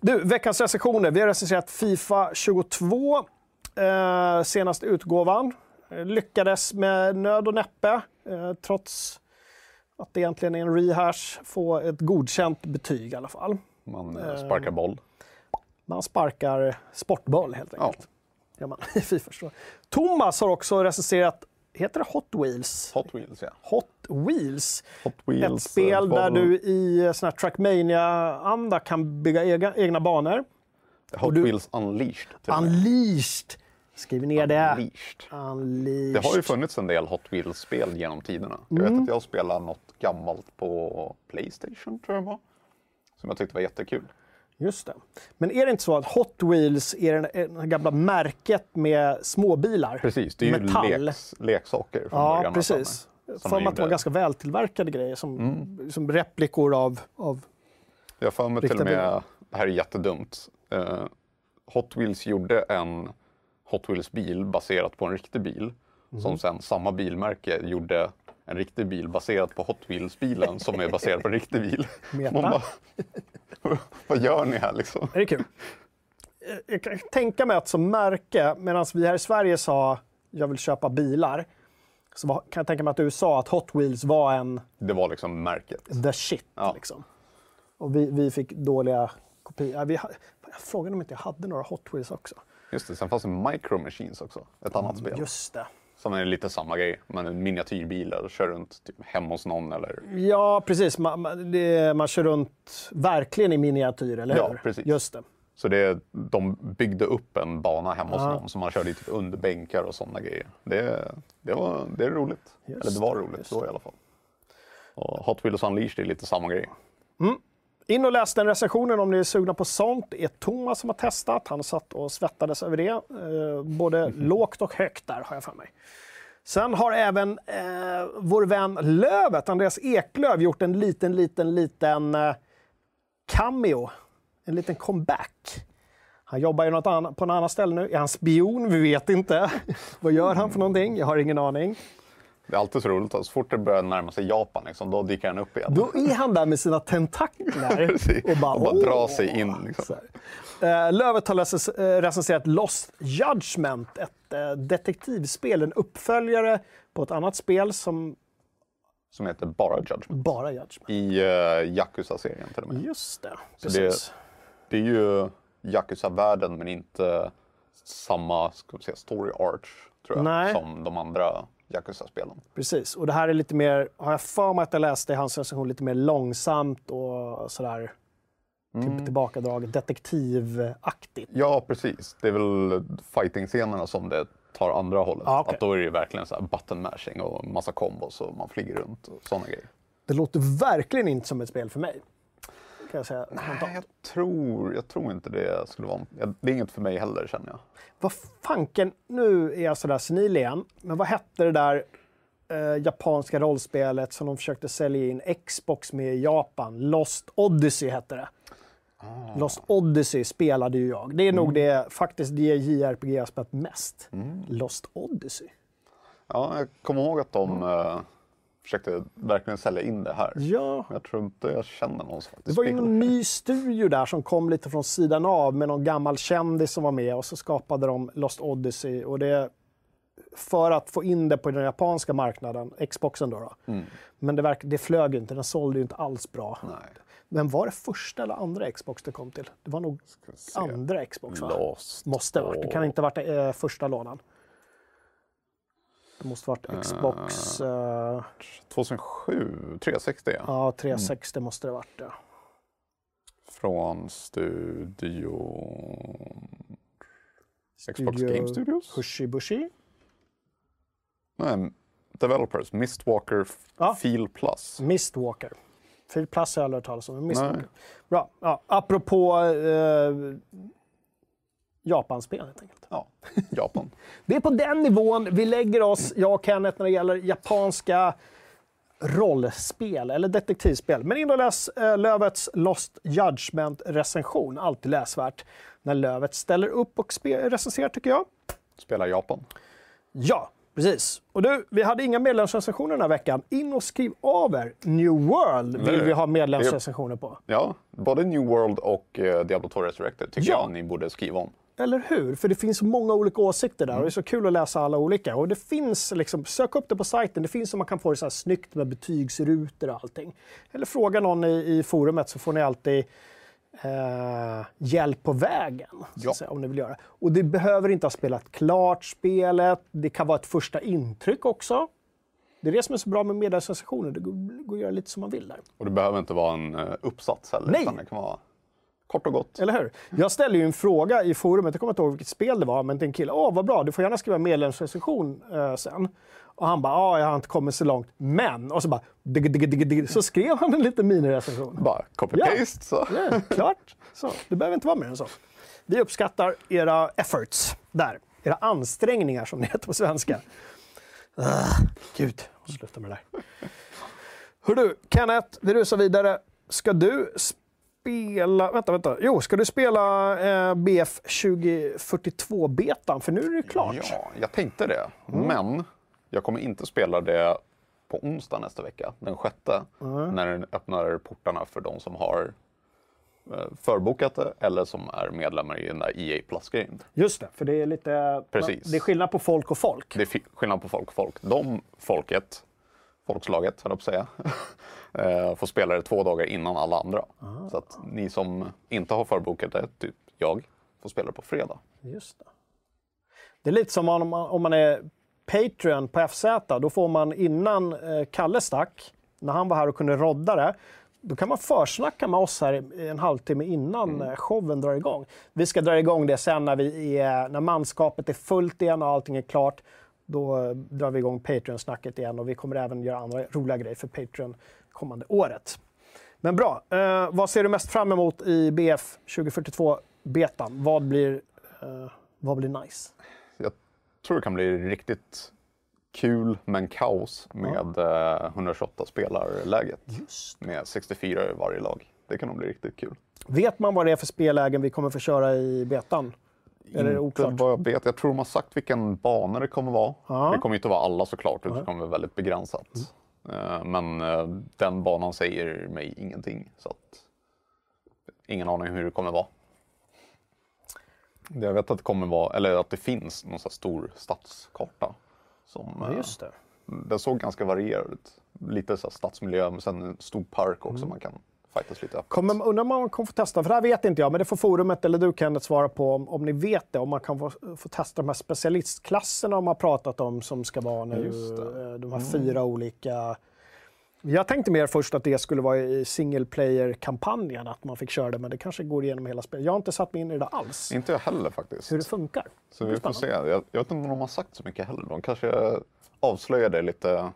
Du, veckans recensioner. Vi har recenserat Fifa 22. Eh, senaste utgåvan. Eh, Lyckades med nöd och näppe, eh, trots att det egentligen är en rehash, få ett godkänt betyg i alla fall. Man eh, sparkar boll. Man sparkar sportboll helt Ja. Gör man i Fifa 22. Thomas har också recenserat, heter det Hot Wheels? Hot Wheels, ja. Hot Wheels. Hot Wheels. Ett spel eh, där du i sån här Trackmania-anda kan bygga egna, egna banor. Hot du- Wheels Unleashed. Unleashed! Skriver ner det. Unleashed. Det har ju funnits en del Hot Wheels-spel genom tiderna. Jag Mm. vet att jag spelade något gammalt på Playstation, tror jag var. Som jag tyckte var jättekul. Just det. Men är det inte så att Hot Wheels är det det gamla märket med småbilar? Precis, det är ju leks, leksaker från Ja, början. precis. För mig att det var ganska vältillverkade grejer som, Mm. som replikor av, av... Jag för mig till och med, bilar. det här är jättedumt. Eh, Hot Wheels gjorde en Hot Wheels-bil baserat på en riktig bil. Mhm. Som sen samma bilmärke gjorde en riktig bil baserat på Hot Wheels-bilen som är baserad på en riktig bil. Bara, vad gör ni här liksom? Är det kul? Eh, Jag kan tänka mig att som märke, medan vi här i Sverige sa jag vill köpa bilar, så kan jag tänka mig att USA att Hot Wheels var en Det var liksom märket. the shit. Ja. Liksom. Och vi, vi fick dåliga kopior. Vi, jag frågade om inte jag hade några Hot Wheels också. Just det, sen fanns det Micro Machines också. Ett annat spel. Mm, Just det. Som är lite samma grej. Är en miniatyrbil och kör runt typ, hemma hos någon eller... Ja, precis. Man, det, man kör runt verkligen i miniatyr, eller Ja, hur? precis. Just det. Så det, de byggde upp en bana hemma hos Ja. någon som man körde typ under bänkar och sådana grejer. Det, det, var, det är roligt. Just Eller det var det, roligt då i alla fall. Och Hot Wheels Unleashed är lite samma grej. In och läs den recensionen om ni är sugna på sånt. Det är Thomas som har testat. Han satt och svettades över det. Eh, både lågt och högt där, har jag för mig. Sen har även eh, vår vän Lövet, Andreas Eklöv, gjort en liten, liten, liten eh, cameo. En liten comeback. Han jobbar ju något annat, på något annat ställe nu. Är han spion? Vi vet inte. Vad gör han för någonting? Jag har ingen aning. Det är alltid så roligt. Så fort det börjar närma sig Japan, liksom, då dyker han upp igen. Då är han där med sina tentakler och bara, Och bara "Åh!" drar sig in, liksom. Eh, Lövet har eh, recenserat Lost Judgment, ett eh, detektivspel, en uppföljare på ett annat spel som Som heter bara Judgment. bara Judgment. I uh, Yakuza-serien till och med. Just det, Så det- precis. Det är ju Yakuza-världen men inte samma ska säga, story arch tror jag, Nej. som de andra Yakuza-spelen. precis. Och det här är lite mer, har jag för mig att jag läste i hans recension, lite mer långsamt och sådär Mm. typ tillbakadraget, detektivaktigt. Ja, precis. Det är väl fighting-scenerna som det tar andra hållet. Ja, okej. Att då är det verkligen så här button mashing och massa kombos och man flyger runt och sådana grejer. Det låter verkligen inte som ett spel för mig. Kan jag säga Nej, spontant. jag tror, jag tror inte det skulle vara... Det är inget för mig heller känner jag. Vad fanken, nu är jag sådär senil igen, men vad hette det där eh, japanska rollspelet som de försökte sälja in Xbox med i Japan? Lost Odyssey hette det. Ah. Lost Odyssey spelade ju jag. Det är nog Mm. det, faktiskt det JRPG jag spelat mest. Lost Odyssey. Ja, jag kommer ihåg att de eh, försökte verkligen sälja in det här. Ja, Jag tror inte jag känner någon som det var ju någon ny studio där som kom lite från sidan av med någon gammal kändis som var med och så skapade de Lost Odyssey. Och det, för att få in det på den japanska marknaden, Xboxen då. då. Mm. Men det, verk, det flög ju inte, den sålde ju inte alls bra. Nej. Men var det första eller andra Xbox det kom till? Det var nog andra Xbox va? Lost. Måste ha varit. Det kan inte ha varit eh, första lådan. Det måste varit Xbox... eh, 2007, 360 ja. ja, 360 måste det varit. Ja. Från studio... Xbox Studio Game Studios? Hushi Bushi. Nej, Developers, Mistwalker Ja. Feel Plus. Mistwalker. Fil Plus har jag aldrig hört talas om. Mistwalker. Nej. Bra. Ja, apropå eh, Japanspel helt enkelt. Ja, Japan. Det är på den nivån vi lägger oss, jag och Kenneth, när det gäller japanska rollspel eller detektivspel. Men in och läs eh, Lövets Lost Judgment-recension. Alltid läsvärt när Lövet ställer upp och recenserar tycker jag. Spelar Japan. Ja, precis. Och du, vi hade inga medlemsrecensioner den här veckan. In och skriv av er. New World vill Nej. vi ha medlemsrecensioner på. Ja, både New World och eh, Diablo 2 Resurrected tycker Ja. jag ni borde skriva om. Eller hur? För det finns så många olika åsikter där och det är så kul att läsa alla olika. Och det finns, liksom, sök upp det på sajten, det finns så man kan få det så här snyggt med betygsrutor och allting. Eller fråga någon i, i forumet så får ni alltid eh, hjälp på vägen. Ja. säga, om ni vill göra. Och det behöver inte ha spelat klart spelet, det kan vara ett första intryck också. Det är det som är så bra med medlemsrecensioner, det går, går att göra lite som man vill där. Och det behöver inte vara en eh, uppsats heller, Nej. det kan vara kort och gott. Eller hur? Jag ställde ju en fråga i forumet, jag kommer inte ihåg vilket spel det var, men till en kille. Åh, vad bra, du får gärna skriva medlemsrecension eh, sen. Och han bara, ja, jag har inte kommit så långt, men... Och så bara, digg, digg, digg. så skrev han en liten minirecension. Bara copy-paste så. Ja, klart. Så, det behöver inte vara mer än så. Vi uppskattar era efforts där. Era ansträngningar som det heter på svenska. Ah, Gud, jag sluta med det där. Hör du, Kenneth, vi rusar vidare. Ska du spela... Vänta, vänta. Jo, ska du spela eh, BF 2042-betan? För nu är det klart. Ja, jag tänkte det. Men jag kommer inte spela det på onsdag nästa vecka, den sjätte, när den öppnar portarna för de som har eh, förbokat det eller som är medlemmar i den där EA Plus-grejen. Just det, för det är lite... Precis. Det är skillnad på folk och folk. Det är skillnad på folk och folk. De folket, folkslaget höll jag på att säga, eh, får spela det två dagar innan alla andra. Så att ni som inte har förbokat det, typ jag, får spela det på fredag. Just det. det är lite som om man, om man är Patreon på FZ. Då får man innan eh, Kalle stack, när han var här och kunde rodda det, då kan man försnacka med oss här en halvtimme innan eh, showen drar igång. Vi ska dra igång det sen när, vi är, när manskapet är fullt igen och allting är klart. Då eh, drar vi igång Patreon-snacket igen och vi kommer även göra andra roliga grejer för Patreon kommande året. Men bra, eh, vad ser du mest fram emot i BF 2042-betan? Vad blir, eh, vad blir nice? Jag tror det kan bli riktigt kul men kaos med eh, 128 spelarläget. Med 64 i varje lag. Det kan nog bli riktigt kul. Vet man vad det är för spellägen vi kommer få köra i betan? Eller är det oklart? vad jag vet. Jag tror de har sagt vilken bana det kommer vara. Ja. Det kommer inte vara alla såklart, utan det kommer vara väldigt begränsat. Eh, Men eh, den banan säger mig ingenting. Så att, ingen aning hur det kommer vara. Jag vet att det kommer vara, eller att det finns någon stor stadskarta. Som, Ja, eh, just det. Den såg ganska varierad ut. Lite så stadsmiljö, men sen en stor park också man kan fightas lite öppet. Kommer, undrar om man kommer få testa, för det här vet inte jag, men det får forumet eller du Kenneth svara på om, om ni vet det, om man kan få, få testa de här specialistklasserna de har pratat om som ska vara nu. Mm. eh, de här fyra olika. Jag tänkte mer först att det skulle vara i single player-kampanjen, att man fick köra det, men det kanske går igenom hela spelet. Jag har inte satt mig in i det alls, Inte jag heller faktiskt. hur det funkar. Så Det vi får se. Jag, jag vet inte om de har sagt så mycket heller. De kanske avslöjar det lite,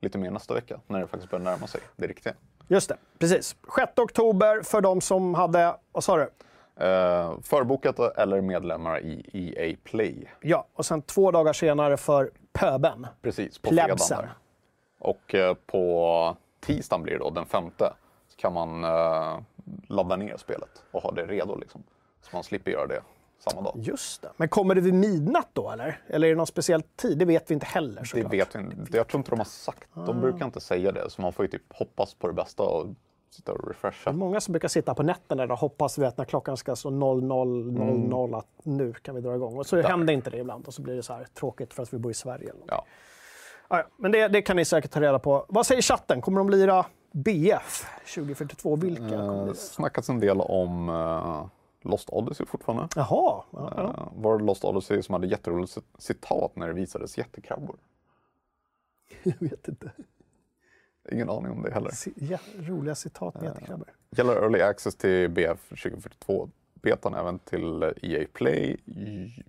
lite mer nästa vecka när det faktiskt börjar närma sig det riktiga. Just det, precis. 6 oktober för de som hade, vad sa du? Eh, förbokat eller medlemmar i EA Play. Ja, och sen två dagar senare för pöben. Precis, på Plebsen. fredagen. Och eh, på tisdagen blir det då, den femte, så kan man eh, ladda ner spelet och ha det redo. Liksom. Så man slipper göra det samma dag. Just det. Men kommer det vid midnatt då eller? Eller är det någon speciell tid? Det vet vi inte heller Det såklart. vet vi inte. Jag tror inte de har sagt. De brukar inte säga det, så man får ju typ hoppas på det bästa och sitta och refresha. Det är många som brukar sitta på nätterna och hoppas vet, när klockan ska slå 00.00 att nu kan vi dra igång. Och så händer inte det ibland och så blir det så här tråkigt för att vi bor i Sverige. Eller. Ja. Ja, ja, men det, det kan ni säkert ta reda på. Vad säger chatten? Kommer de lira BF 2042? Vilka kommer Det har snackats en del om eh, Lost Odyssey fortfarande. Jaha. Ja, ja. Uh, var det Lost Odyssey som hade jätteroligt cit- citat när det visades jättekrabbor? Jag vet inte. Ingen aning om det heller. C- ja, roliga citat med jättekrabbor. Gäller Early Access till BF 2042. Betan även till EA Play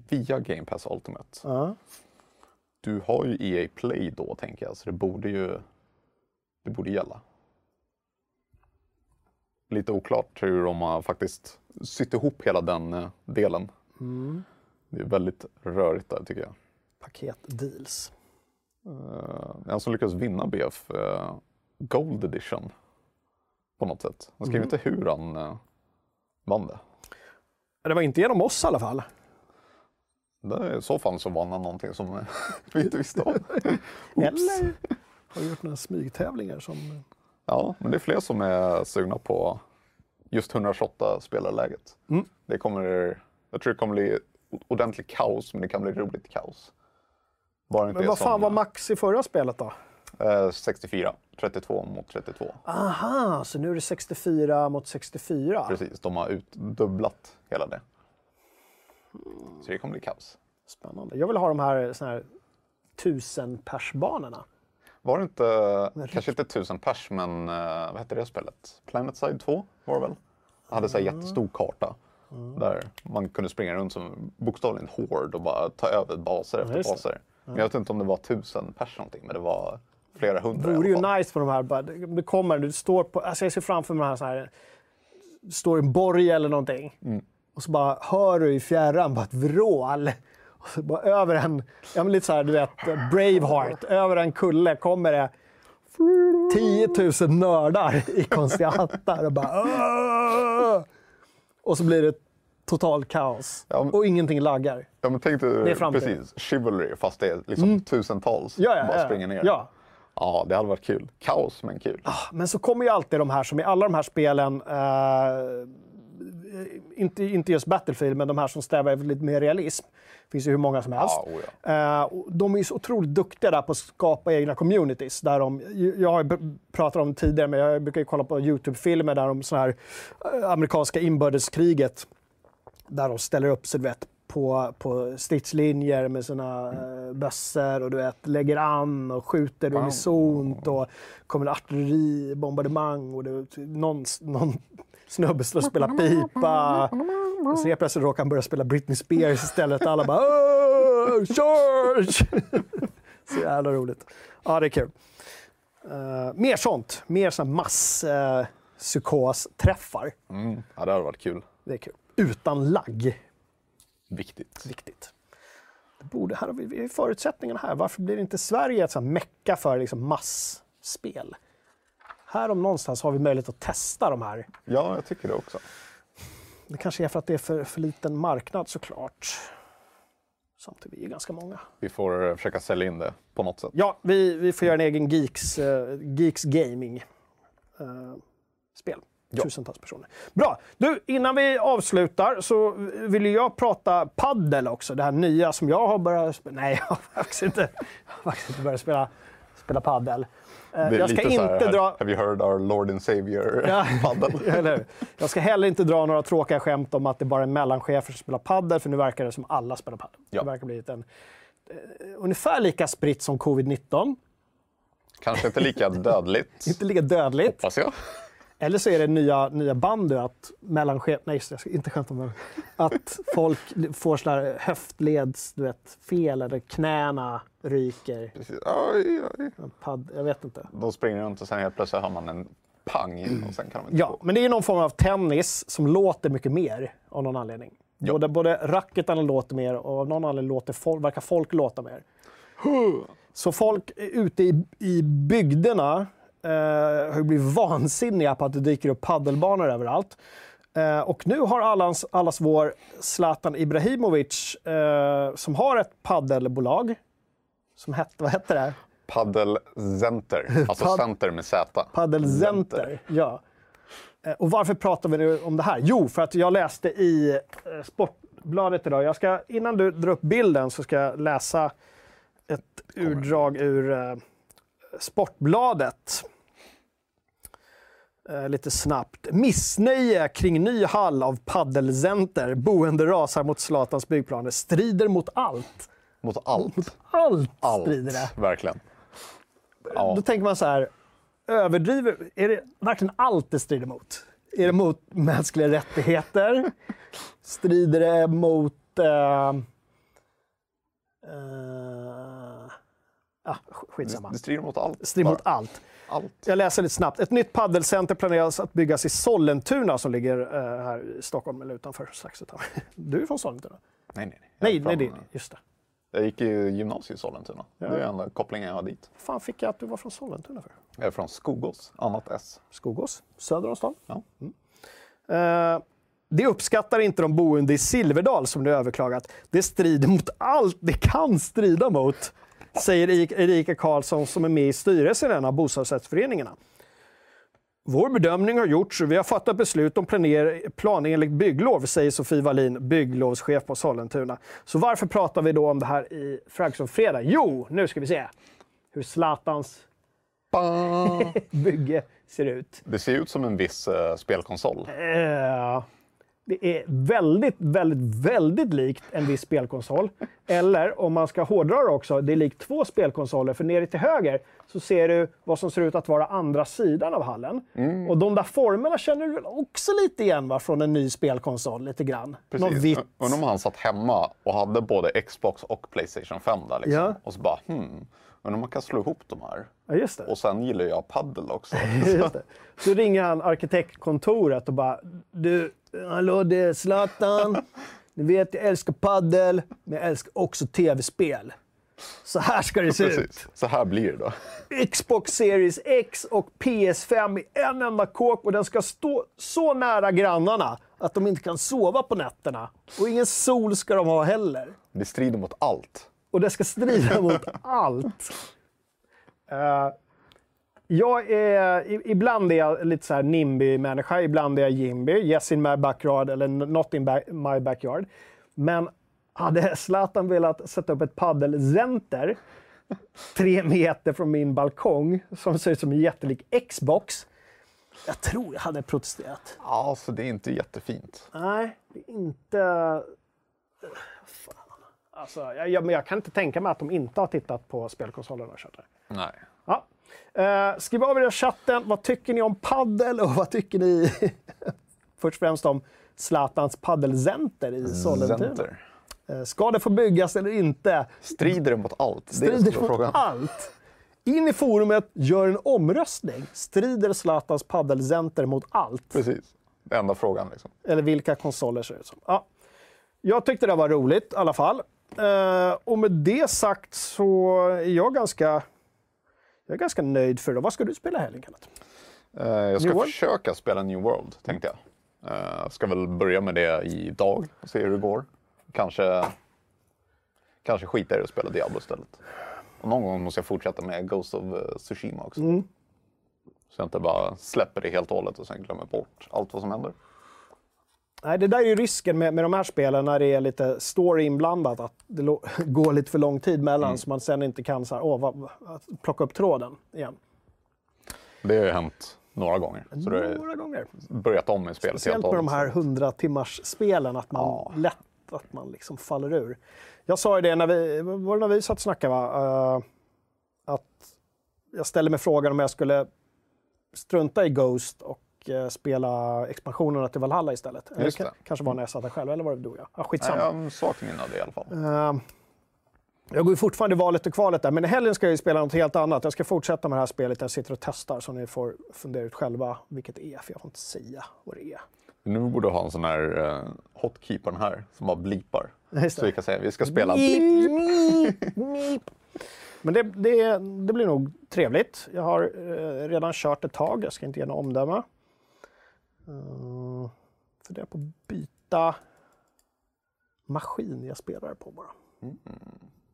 via Game Pass Ultimate. Ja. Du har ju EA Play då tänker jag, så det borde ju det borde gälla. Lite oklart hur de har faktiskt sytt ihop hela den eh, delen. Det är väldigt rörigt där tycker jag. Paketdeals. Uh, en som lyckades vinna BF eh, Gold Edition på något sätt. Han skrev inte hur han uh, vann det. Det var inte genom oss i alla fall. det. I så fall så vann han någonting som eh, vi inte visste om. Eller har gjort några smygtävlingar som... Ja, men det är fler som är sugna på just 128 spelarläget. Mm. Det kommer, jag tror det kommer bli ordentligt kaos, men det kan bli roligt kaos. Bara Men vad fan som, var max i förra spelet då? eh, 64, 32 mot 32. Aha, så nu är det 64 mot 64. Precis, de har utdubblat hela det. Så det kommer bli kaos. Spännande. Jag vill ha de här, såna här tusen persbanorna. Var det inte, kanske inte tusen pers, men eh, vad hette det spelet? Planetside 2 var det väl? Det hade så här jättestor karta. Där man kunde springa runt som bokstavligen hård och bara ta över baser efter det. baser. Men jag vet inte om det var tusen pers någonting, men det var flera hundra Det i vore ju nice på de här. bara, Det kommer, du står på, alltså jag ser framför mig här, så här det står en borg eller någonting. Mm. Och så bara hör du i fjärran bara ett vrål. Bara över en, ja men lite så här, du vet, Braveheart. Över en kulle kommer det 10 000 nördar i konstiga hattar och bara "Åh!" Och så blir det total kaos. Ja, men- Och ingenting laggar. Ja, men tänk Det är dig precis, chivalry fast det är liksom tusentals Ja, ja, bara ja. springer ner. Ja. ja, det hade varit kul. Kaos, men kul. Men så kommer ju alltid de här som i alla de här spelen, eh, inte, inte just Battlefield, men de här som strävar efter lite mer realism. Det finns ju hur många som helst. Ja, oh Eh, och de är så otroligt duktiga där på att skapa egna communities. Där de, jag har pratat om tidigare, men jag brukar kolla på Youtube-filmer där de så här eh, amerikanska inbördeskriget, där de ställer upp sig, vet, på, på stridslinjer med sina mm. bössor och du vet, lägger an och skjuter unisont och kommer artilleribombardemang och det, någon, någon snubbe står och spelar pipa. Och så helt plötsligt råkar han börja spela Britney Spears istället. Alla bara "Åh, George! så jävla roligt. Ja, det är kul. Uh, mer sånt. Mer sån mass uh. Mm. Ja, det hade varit kul. Det är kul. Utan lagg. Viktigt. Viktigt. Det borde, här har vi, vi har förutsättningarna här. Varför blir inte Sverige ett sånt mecka för liksom massspel? Här om någonstans har vi möjlighet att testa de här. Ja, jag tycker det också. Det kanske är för att det är för, för liten marknad såklart. Samtidigt, vi är ganska många. Vi får eh, försöka sälja in det på något sätt. Ja, vi, vi får göra en egen Geeks, eh, Geeks Gaming eh, spel. Ja. Tusentals personer. Bra! Du, innan vi avslutar så vill jag prata paddel också. Det här nya som jag har börjat spela. Nej, jag har faktiskt inte, jag har faktiskt inte börjat spela, spela paddel. Eh, jag ska så här, inte dra... Have you heard our Lord and Savior Ja. paddel? Eller? Jag ska heller inte dra några tråkiga skämt om att det bara är mellanchefer som spelar paddel, för nu verkar det som alla spelar paddel. Ja. Det verkar bli en, eh, ungefär lika spritt som covid-19. Kanske inte lika dödligt, Inte lika dödligt. hoppas jag. Eller så är det nya, nya bandy att mellanchef... Nej, jag ska inte skämta om det. Att folk får sådana här höftleds, du vet, fel eller knäna ryker. Precis. Oj, oj. Padd, jag vet inte. De springer runt och sen helt plötsligt hör man en pang och sen kan de inte Ja, gå. men det är någon form av tennis som låter mycket mer av någon anledning. Ja. Både, både racketarna låter mer och av någon anledning låter folk, verkar folk låta mer. Så folk ute i, i bygderna eh, har ju blivit vansinniga på att det dyker upp paddelbanor överallt. Eh, och nu har allas, allas vår Zlatan Ibrahimovic, eh, som har ett paddelbolag, som hette, vad hette det? Paddle Center, alltså Pad- center med Z. Paddelcenter. Ja. Eh, Och varför pratar vi nu om det här? Jo, för att jag läste i eh, Sportbladet idag. Jag ska, innan du drar upp bilden så ska jag läsa ett utdrag ur eh, Sportbladet. Eh, lite snabbt. Missnöje kring ny hall av paddelcenter. Boende rasar mot Zlatans byggplaner. Strider mot allt. Mot allt. Allt, Allt, strider det. verkligen. Ja. Då tänker man så här, överdriver, är det verkligen allt det strider mot? Är det mot mänskliga rättigheter? Strider det mot... Eh, eh, ah, skitsamma. Det strider mot allt. Strider mot allt. allt. Jag läser lite snabbt. Ett nytt paddelcenter planeras att byggas i Sollentuna som ligger eh, här i Stockholm eller utanför utanför. Du är från Sollentuna? Nej, nej, nej. Nej, nej, just det. Jag gick i gymnasiet i Sollentuna. Det är enda kopplingen jag har dit. Fan fick jag att du var från Sollentuna för? Jag är från Skogås, annat S. Skogås, söder om stan. Ja. Eh, det uppskattar inte de boende i Silverdal som nu överklagat. Det strider mot allt det kan strida mot, säger Erik- Erika Karlsson som är med i styrelsen i en av bostadsrättsföreningarna. Vår bedömning har gjorts och vi har fattat beslut om planer, planenligt bygglov, säger Sofie Wallin, bygglovschef på Sollentuna. Så varför pratar vi då om det här i Fragsson Fredag? Jo, nu ska vi se hur Zlatans bygge ser ut. Det ser ut som en viss eh, spelkonsol. Eh, det är väldigt, väldigt, väldigt likt en viss spelkonsol. Eller om man ska hårdra det också, det är likt två spelkonsoler. För nere till höger så ser du vad som ser ut att vara andra sidan av hallen. Och de där formerna känner du också lite igen va? från en ny spelkonsol, lite grann. Någon Precis. vitt. Undrar om han satt hemma och hade både Xbox och Playstation 5 där liksom. Ja. Och så bara, hmm, undrar om man kan slå ihop de här. Ja. Och sen gillar jag paddel också. Så ringer han arkitektkontoret och bara Du, hallå det är Zlatan. Ni vet jag älskar paddel, men jag älskar också tv-spel. Så här ska det se ut. Precis. Så här blir det då. Xbox Series X och PS5 i en enda kåk och den ska stå så nära grannarna att de inte kan sova på nätterna. Och ingen sol ska de ha heller. Det strider mot allt. Och det ska strida mot allt. Eh, jag är, ibland är jag lite så här NIMBY-människa, ibland är jag Jimby. Yes in my backyard eller not in ba- my backyard. Men hade Zlatan velat sätta upp ett paddelcenter tre meter från min balkong som ser ut som en jättelik Xbox. Jag tror jag hade protesterat. Ja, så det är inte jättefint. Nej, det är inte... Fan. Alltså, jag, jag, men jag kan inte tänka mig att de inte har tittat på spelkonsolerna och kört det. Nej. Eh, skriv av er i chatten. Vad tycker ni om paddel och vad tycker ni först och främst om Zlatans paddelcenter i Sollentuna? Eh, ska det få byggas eller inte? Strider det mot allt? Det är Strider stora mot frågan. allt. In i forumet, gör en omröstning. Strider Zlatans paddelcenter mot allt? Precis. Det enda frågan liksom. Eller vilka konsoler ser det ut som. Ja. Jag tyckte det var roligt i alla fall. Eh, och med det sagt så är jag ganska, jag är ganska nöjd för det. Vad ska du spela helgen, Kenneth? Eh, Jag ska New World? försöka spela New World, tänkte jag. Eh, Jag ska väl börja med det idag och se hur det går. Kanske, kanske skita i och spela Diablo istället. Och någon gång måste jag fortsätta med Ghost of eh, Tsushima också. Mm. Så jag inte bara släpper det helt och hållet och sen glömmer bort allt vad som händer. Nej, det där är ju risken med, med de här spelen när det är lite story inblandat. Att det går lite för lång tid mellan så man sen inte kan så här, åh, vad, plocka upp tråden igen. Det har ju hänt några gånger. Så Några gånger. börjat om i spelet Speciellt med de här 100 timmars spelen att man Ja. lätt att man liksom faller ur. Jag sa ju det när vi, var det när vi satt och snackade, va? Eh, att jag ställde mig frågan om jag skulle strunta i Ghost och eh, spela expansionerna till Valhalla istället. Just det. kanske var när jag satt där själv, eller var det du och jag? Ja, Nej, skitsamma. jag har svagt minne av det i alla fall. Eh, jag går ju fortfarande valet och kvalet där, men i helgen ska jag ju spela något helt annat. Jag ska fortsätta med det här spelet jag sitter och testar så ni får fundera ut själva vilket det är, för jag får inte säga vad det är. Nu borde du ha en sån här uh, hotkeepern här som bara blipar. Så vi kan säga vi ska spela Beep, beep, beep. Men det, det, det blir nog trevligt. Jag har eh, redan kört ett tag, jag ska inte ge något omdöme. Eh, funderar på att byta maskin jag spelar på bara. Mm.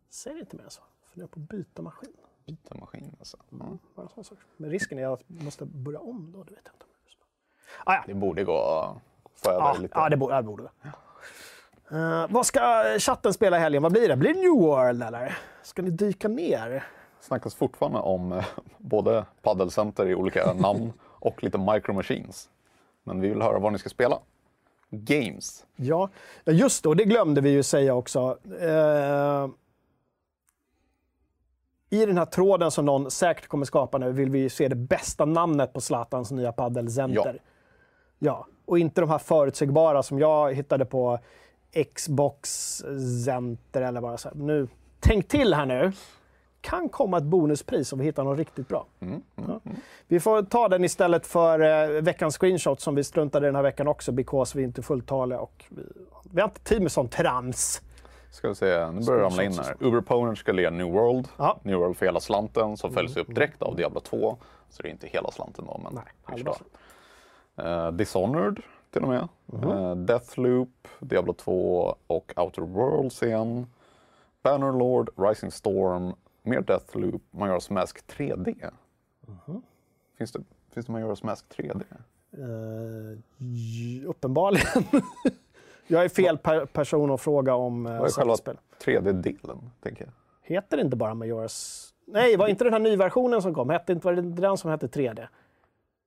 Säg inte mer än så. Funderar på att byta maskin. Byta maskin alltså. Ja. Bara sån sak. Men risken är att jag måste börja om då, det vet jag inte. Ah, ja. Det borde gå att få över Ja, lite. ja, det borde det. Borde. Uh, vad ska chatten spela i helgen? Vad blir det? Blir det New World eller? Ska ni dyka ner? snackas fortfarande om eh, både paddelcenter i olika namn och lite micro machines. Men vi vill höra vad ni ska spela. Games. Ja, just det. Och det glömde vi ju säga också. Eh, I den här tråden som någon säkert kommer skapa nu vill vi ju se det bästa namnet på Zlatans nya paddelcenter. Ja. ja. Och inte de här förutsägbara som jag hittade på Xbox Center eller bara så här. Nu, tänk till här nu. Kan komma ett bonuspris om vi hittar något riktigt bra. Ja. Vi får ta den istället för eh, veckans screenshot som vi struntade i den här veckan också, because vi är inte fulltaliga och vi, vi har inte tid med sånt trams. Ska vi se, nu börjar det ramla in här. Uber Opponent ska lira New World. Ja. New World för hela slanten som följs upp direkt av Diablo 2. Så det är inte hela slanten då, men Nej, halva. Eh, Dishonored till och med. Eh, Deathloop, Diablo 2 och Outer Worlds igen. Bannerlord, Rising Storm, mer Deathloop, Majora's Mask 3D. Finns, det, finns det Majora's Mask 3D? Uh, uppenbarligen. jag är fel per person att fråga om uh, Vad är själva spel. 3D-delen, tänker jag. Heter det inte bara Majora's... Nej, var inte den här nyversionen som kom? Hette inte var det inte den som hette 3D?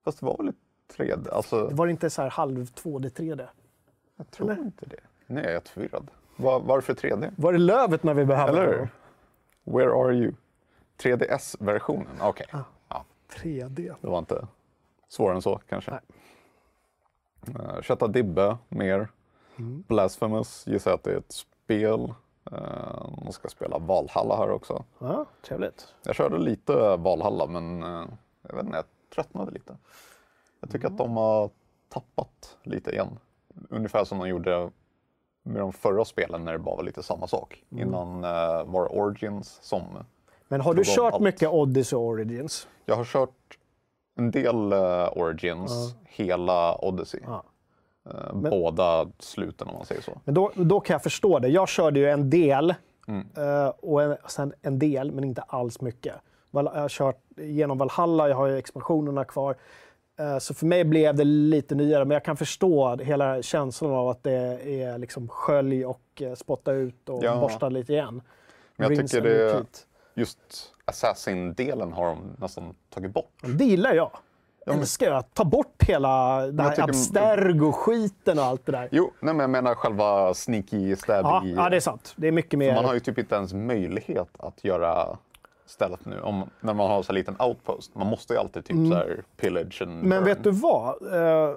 Fast det var väl ett 3D? Alltså, Var det inte så här halv 2D 3D? jag tror inte det. Nej, jag är helt förvirrad. Var, varför 3D? Var det lövet när vi behövde Eller det? Where are you? 3DS-versionen? Okej. Ja, 3D. det var inte svårare än så kanske. Nej. Uh, Kötta Dibbe, mer. Mm. Blasphemous gissar jag att det är ett spel. Uh, man ska spela Valhalla här också. Ja, trevligt. Jag körde lite Valhalla men eh, jag vet inte, jag tröttnade lite. Jag tycker att de har tappat lite igen. Ungefär som de gjorde med de förra spelen när det bara var lite samma sak. Innan uh, var Origins som... Men har du kört allt. mycket Odyssey och Origins? Jag har kört en del eh, Origins, hela Odyssey. Ja. Eh, Båda sluten om man säger så. Men då, då kan jag förstå det. Jag körde ju en del Mm. och en, sen en del, men inte alls mycket. Jag har kört igenom Valhalla, jag har ju expansionerna kvar. Eh, Så för mig blev det lite nyare, men jag kan förstå hela känslan av att det är liksom skölj och eh, spotta ut och Ja. borsta lite igen. Men jag Rinse tycker det-. Just Assassin-delen har de nästan tagit bort. Det gillar jag. men- Älskar jag. Ta bort hela det här tycker- abstergo-skiten och allt det där. Jo, nej, men jag menar själva sneaky Ja, stabby. ja, det är sant. Det är mycket mer... Man har ju typ inte ens möjlighet att göra stället nu. Om, när man har så liten outpost. Man måste ju alltid typ så här pillage and Mm. Men burn. vet du vad? Eh,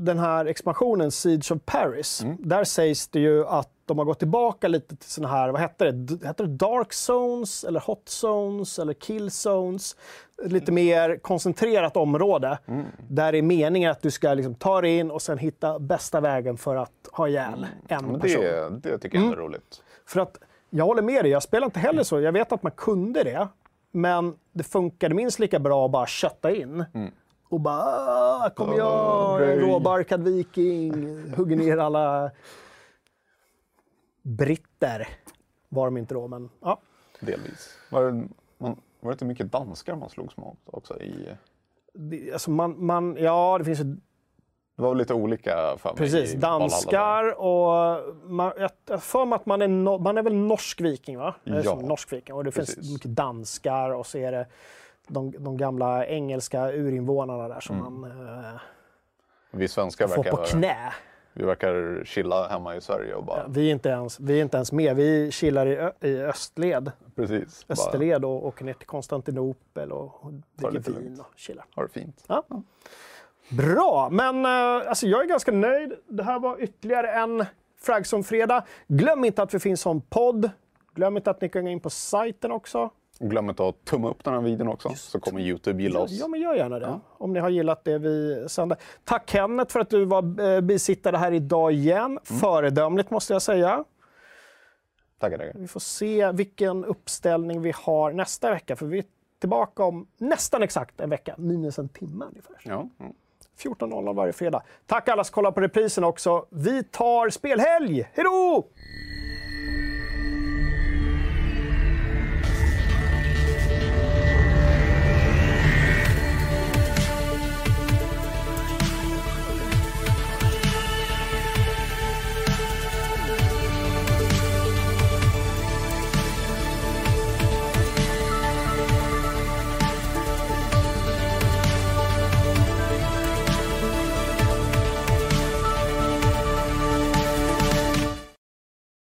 Den här expansionen Siege of Paris, Mm. där sägs det ju att de har gått tillbaka lite till såna här, vad hette det? Hette det Dark Zones eller Hot Zones eller Kill Zones? Lite mer koncentrerat område Mm. där det är meningen att du ska liksom ta dig in och sen hitta bästa vägen för att ha ihjäl en Mm. Men person. det, det tycker jag Mm. är roligt. För att jag håller med dig, jag spelar inte heller så. Jag vet att man kunde det, men det funkade minst lika bra att bara kötta in. Och bara, "Ah, här kommer jag, nej." råbarkad viking, hugger ner alla britter. Var de inte då, men ja. Delvis. Var det, man, var det inte mycket danskar man slogs mot också? I, Det, alltså man, man, ja, det finns ju det var lite olika för mig. precis danskar och man, jag för mig att man är, no, man är väl norsk viking, va? Ja, norsk viking. Och det finns precis. mycket danskar och så är det de, de gamla engelska urinvånarna där som Mm. man eh, Vi svenskar får på verkar, knä. vi verkar chilla hemma i Sverige och bara... Vi är inte ens, vi är inte ens med. Vi chillar i, ö, i östled, Precis. Bara österled och åker ner till Konstantinopel och dricker vin och chillar. har det fint. Ja. Bra, men eh, alltså jag är ganska nöjd. Det här var ytterligare en Fragson-fredag. Glöm inte att vi finns som podd. Glöm inte att ni kan gå in på sajten också. Och glöm inte att tumma upp den här videon också, så kommer Youtube gilla oss. Ja, men gör gärna det. Om ni har gillat det vi sänder. Tack Kenneth för att du var eh, bisittare här idag igen. Föredömligt måste jag säga. Tackar, tackar. Vi får se vilken uppställning vi har nästa vecka. För vi är tillbaka om nästan exakt en vecka, minus en timme ungefär. Ja. Mm. 14.00 varje fredag. Tack alla som kollar på reprisen också. Vi tar spelhelg. Hej då!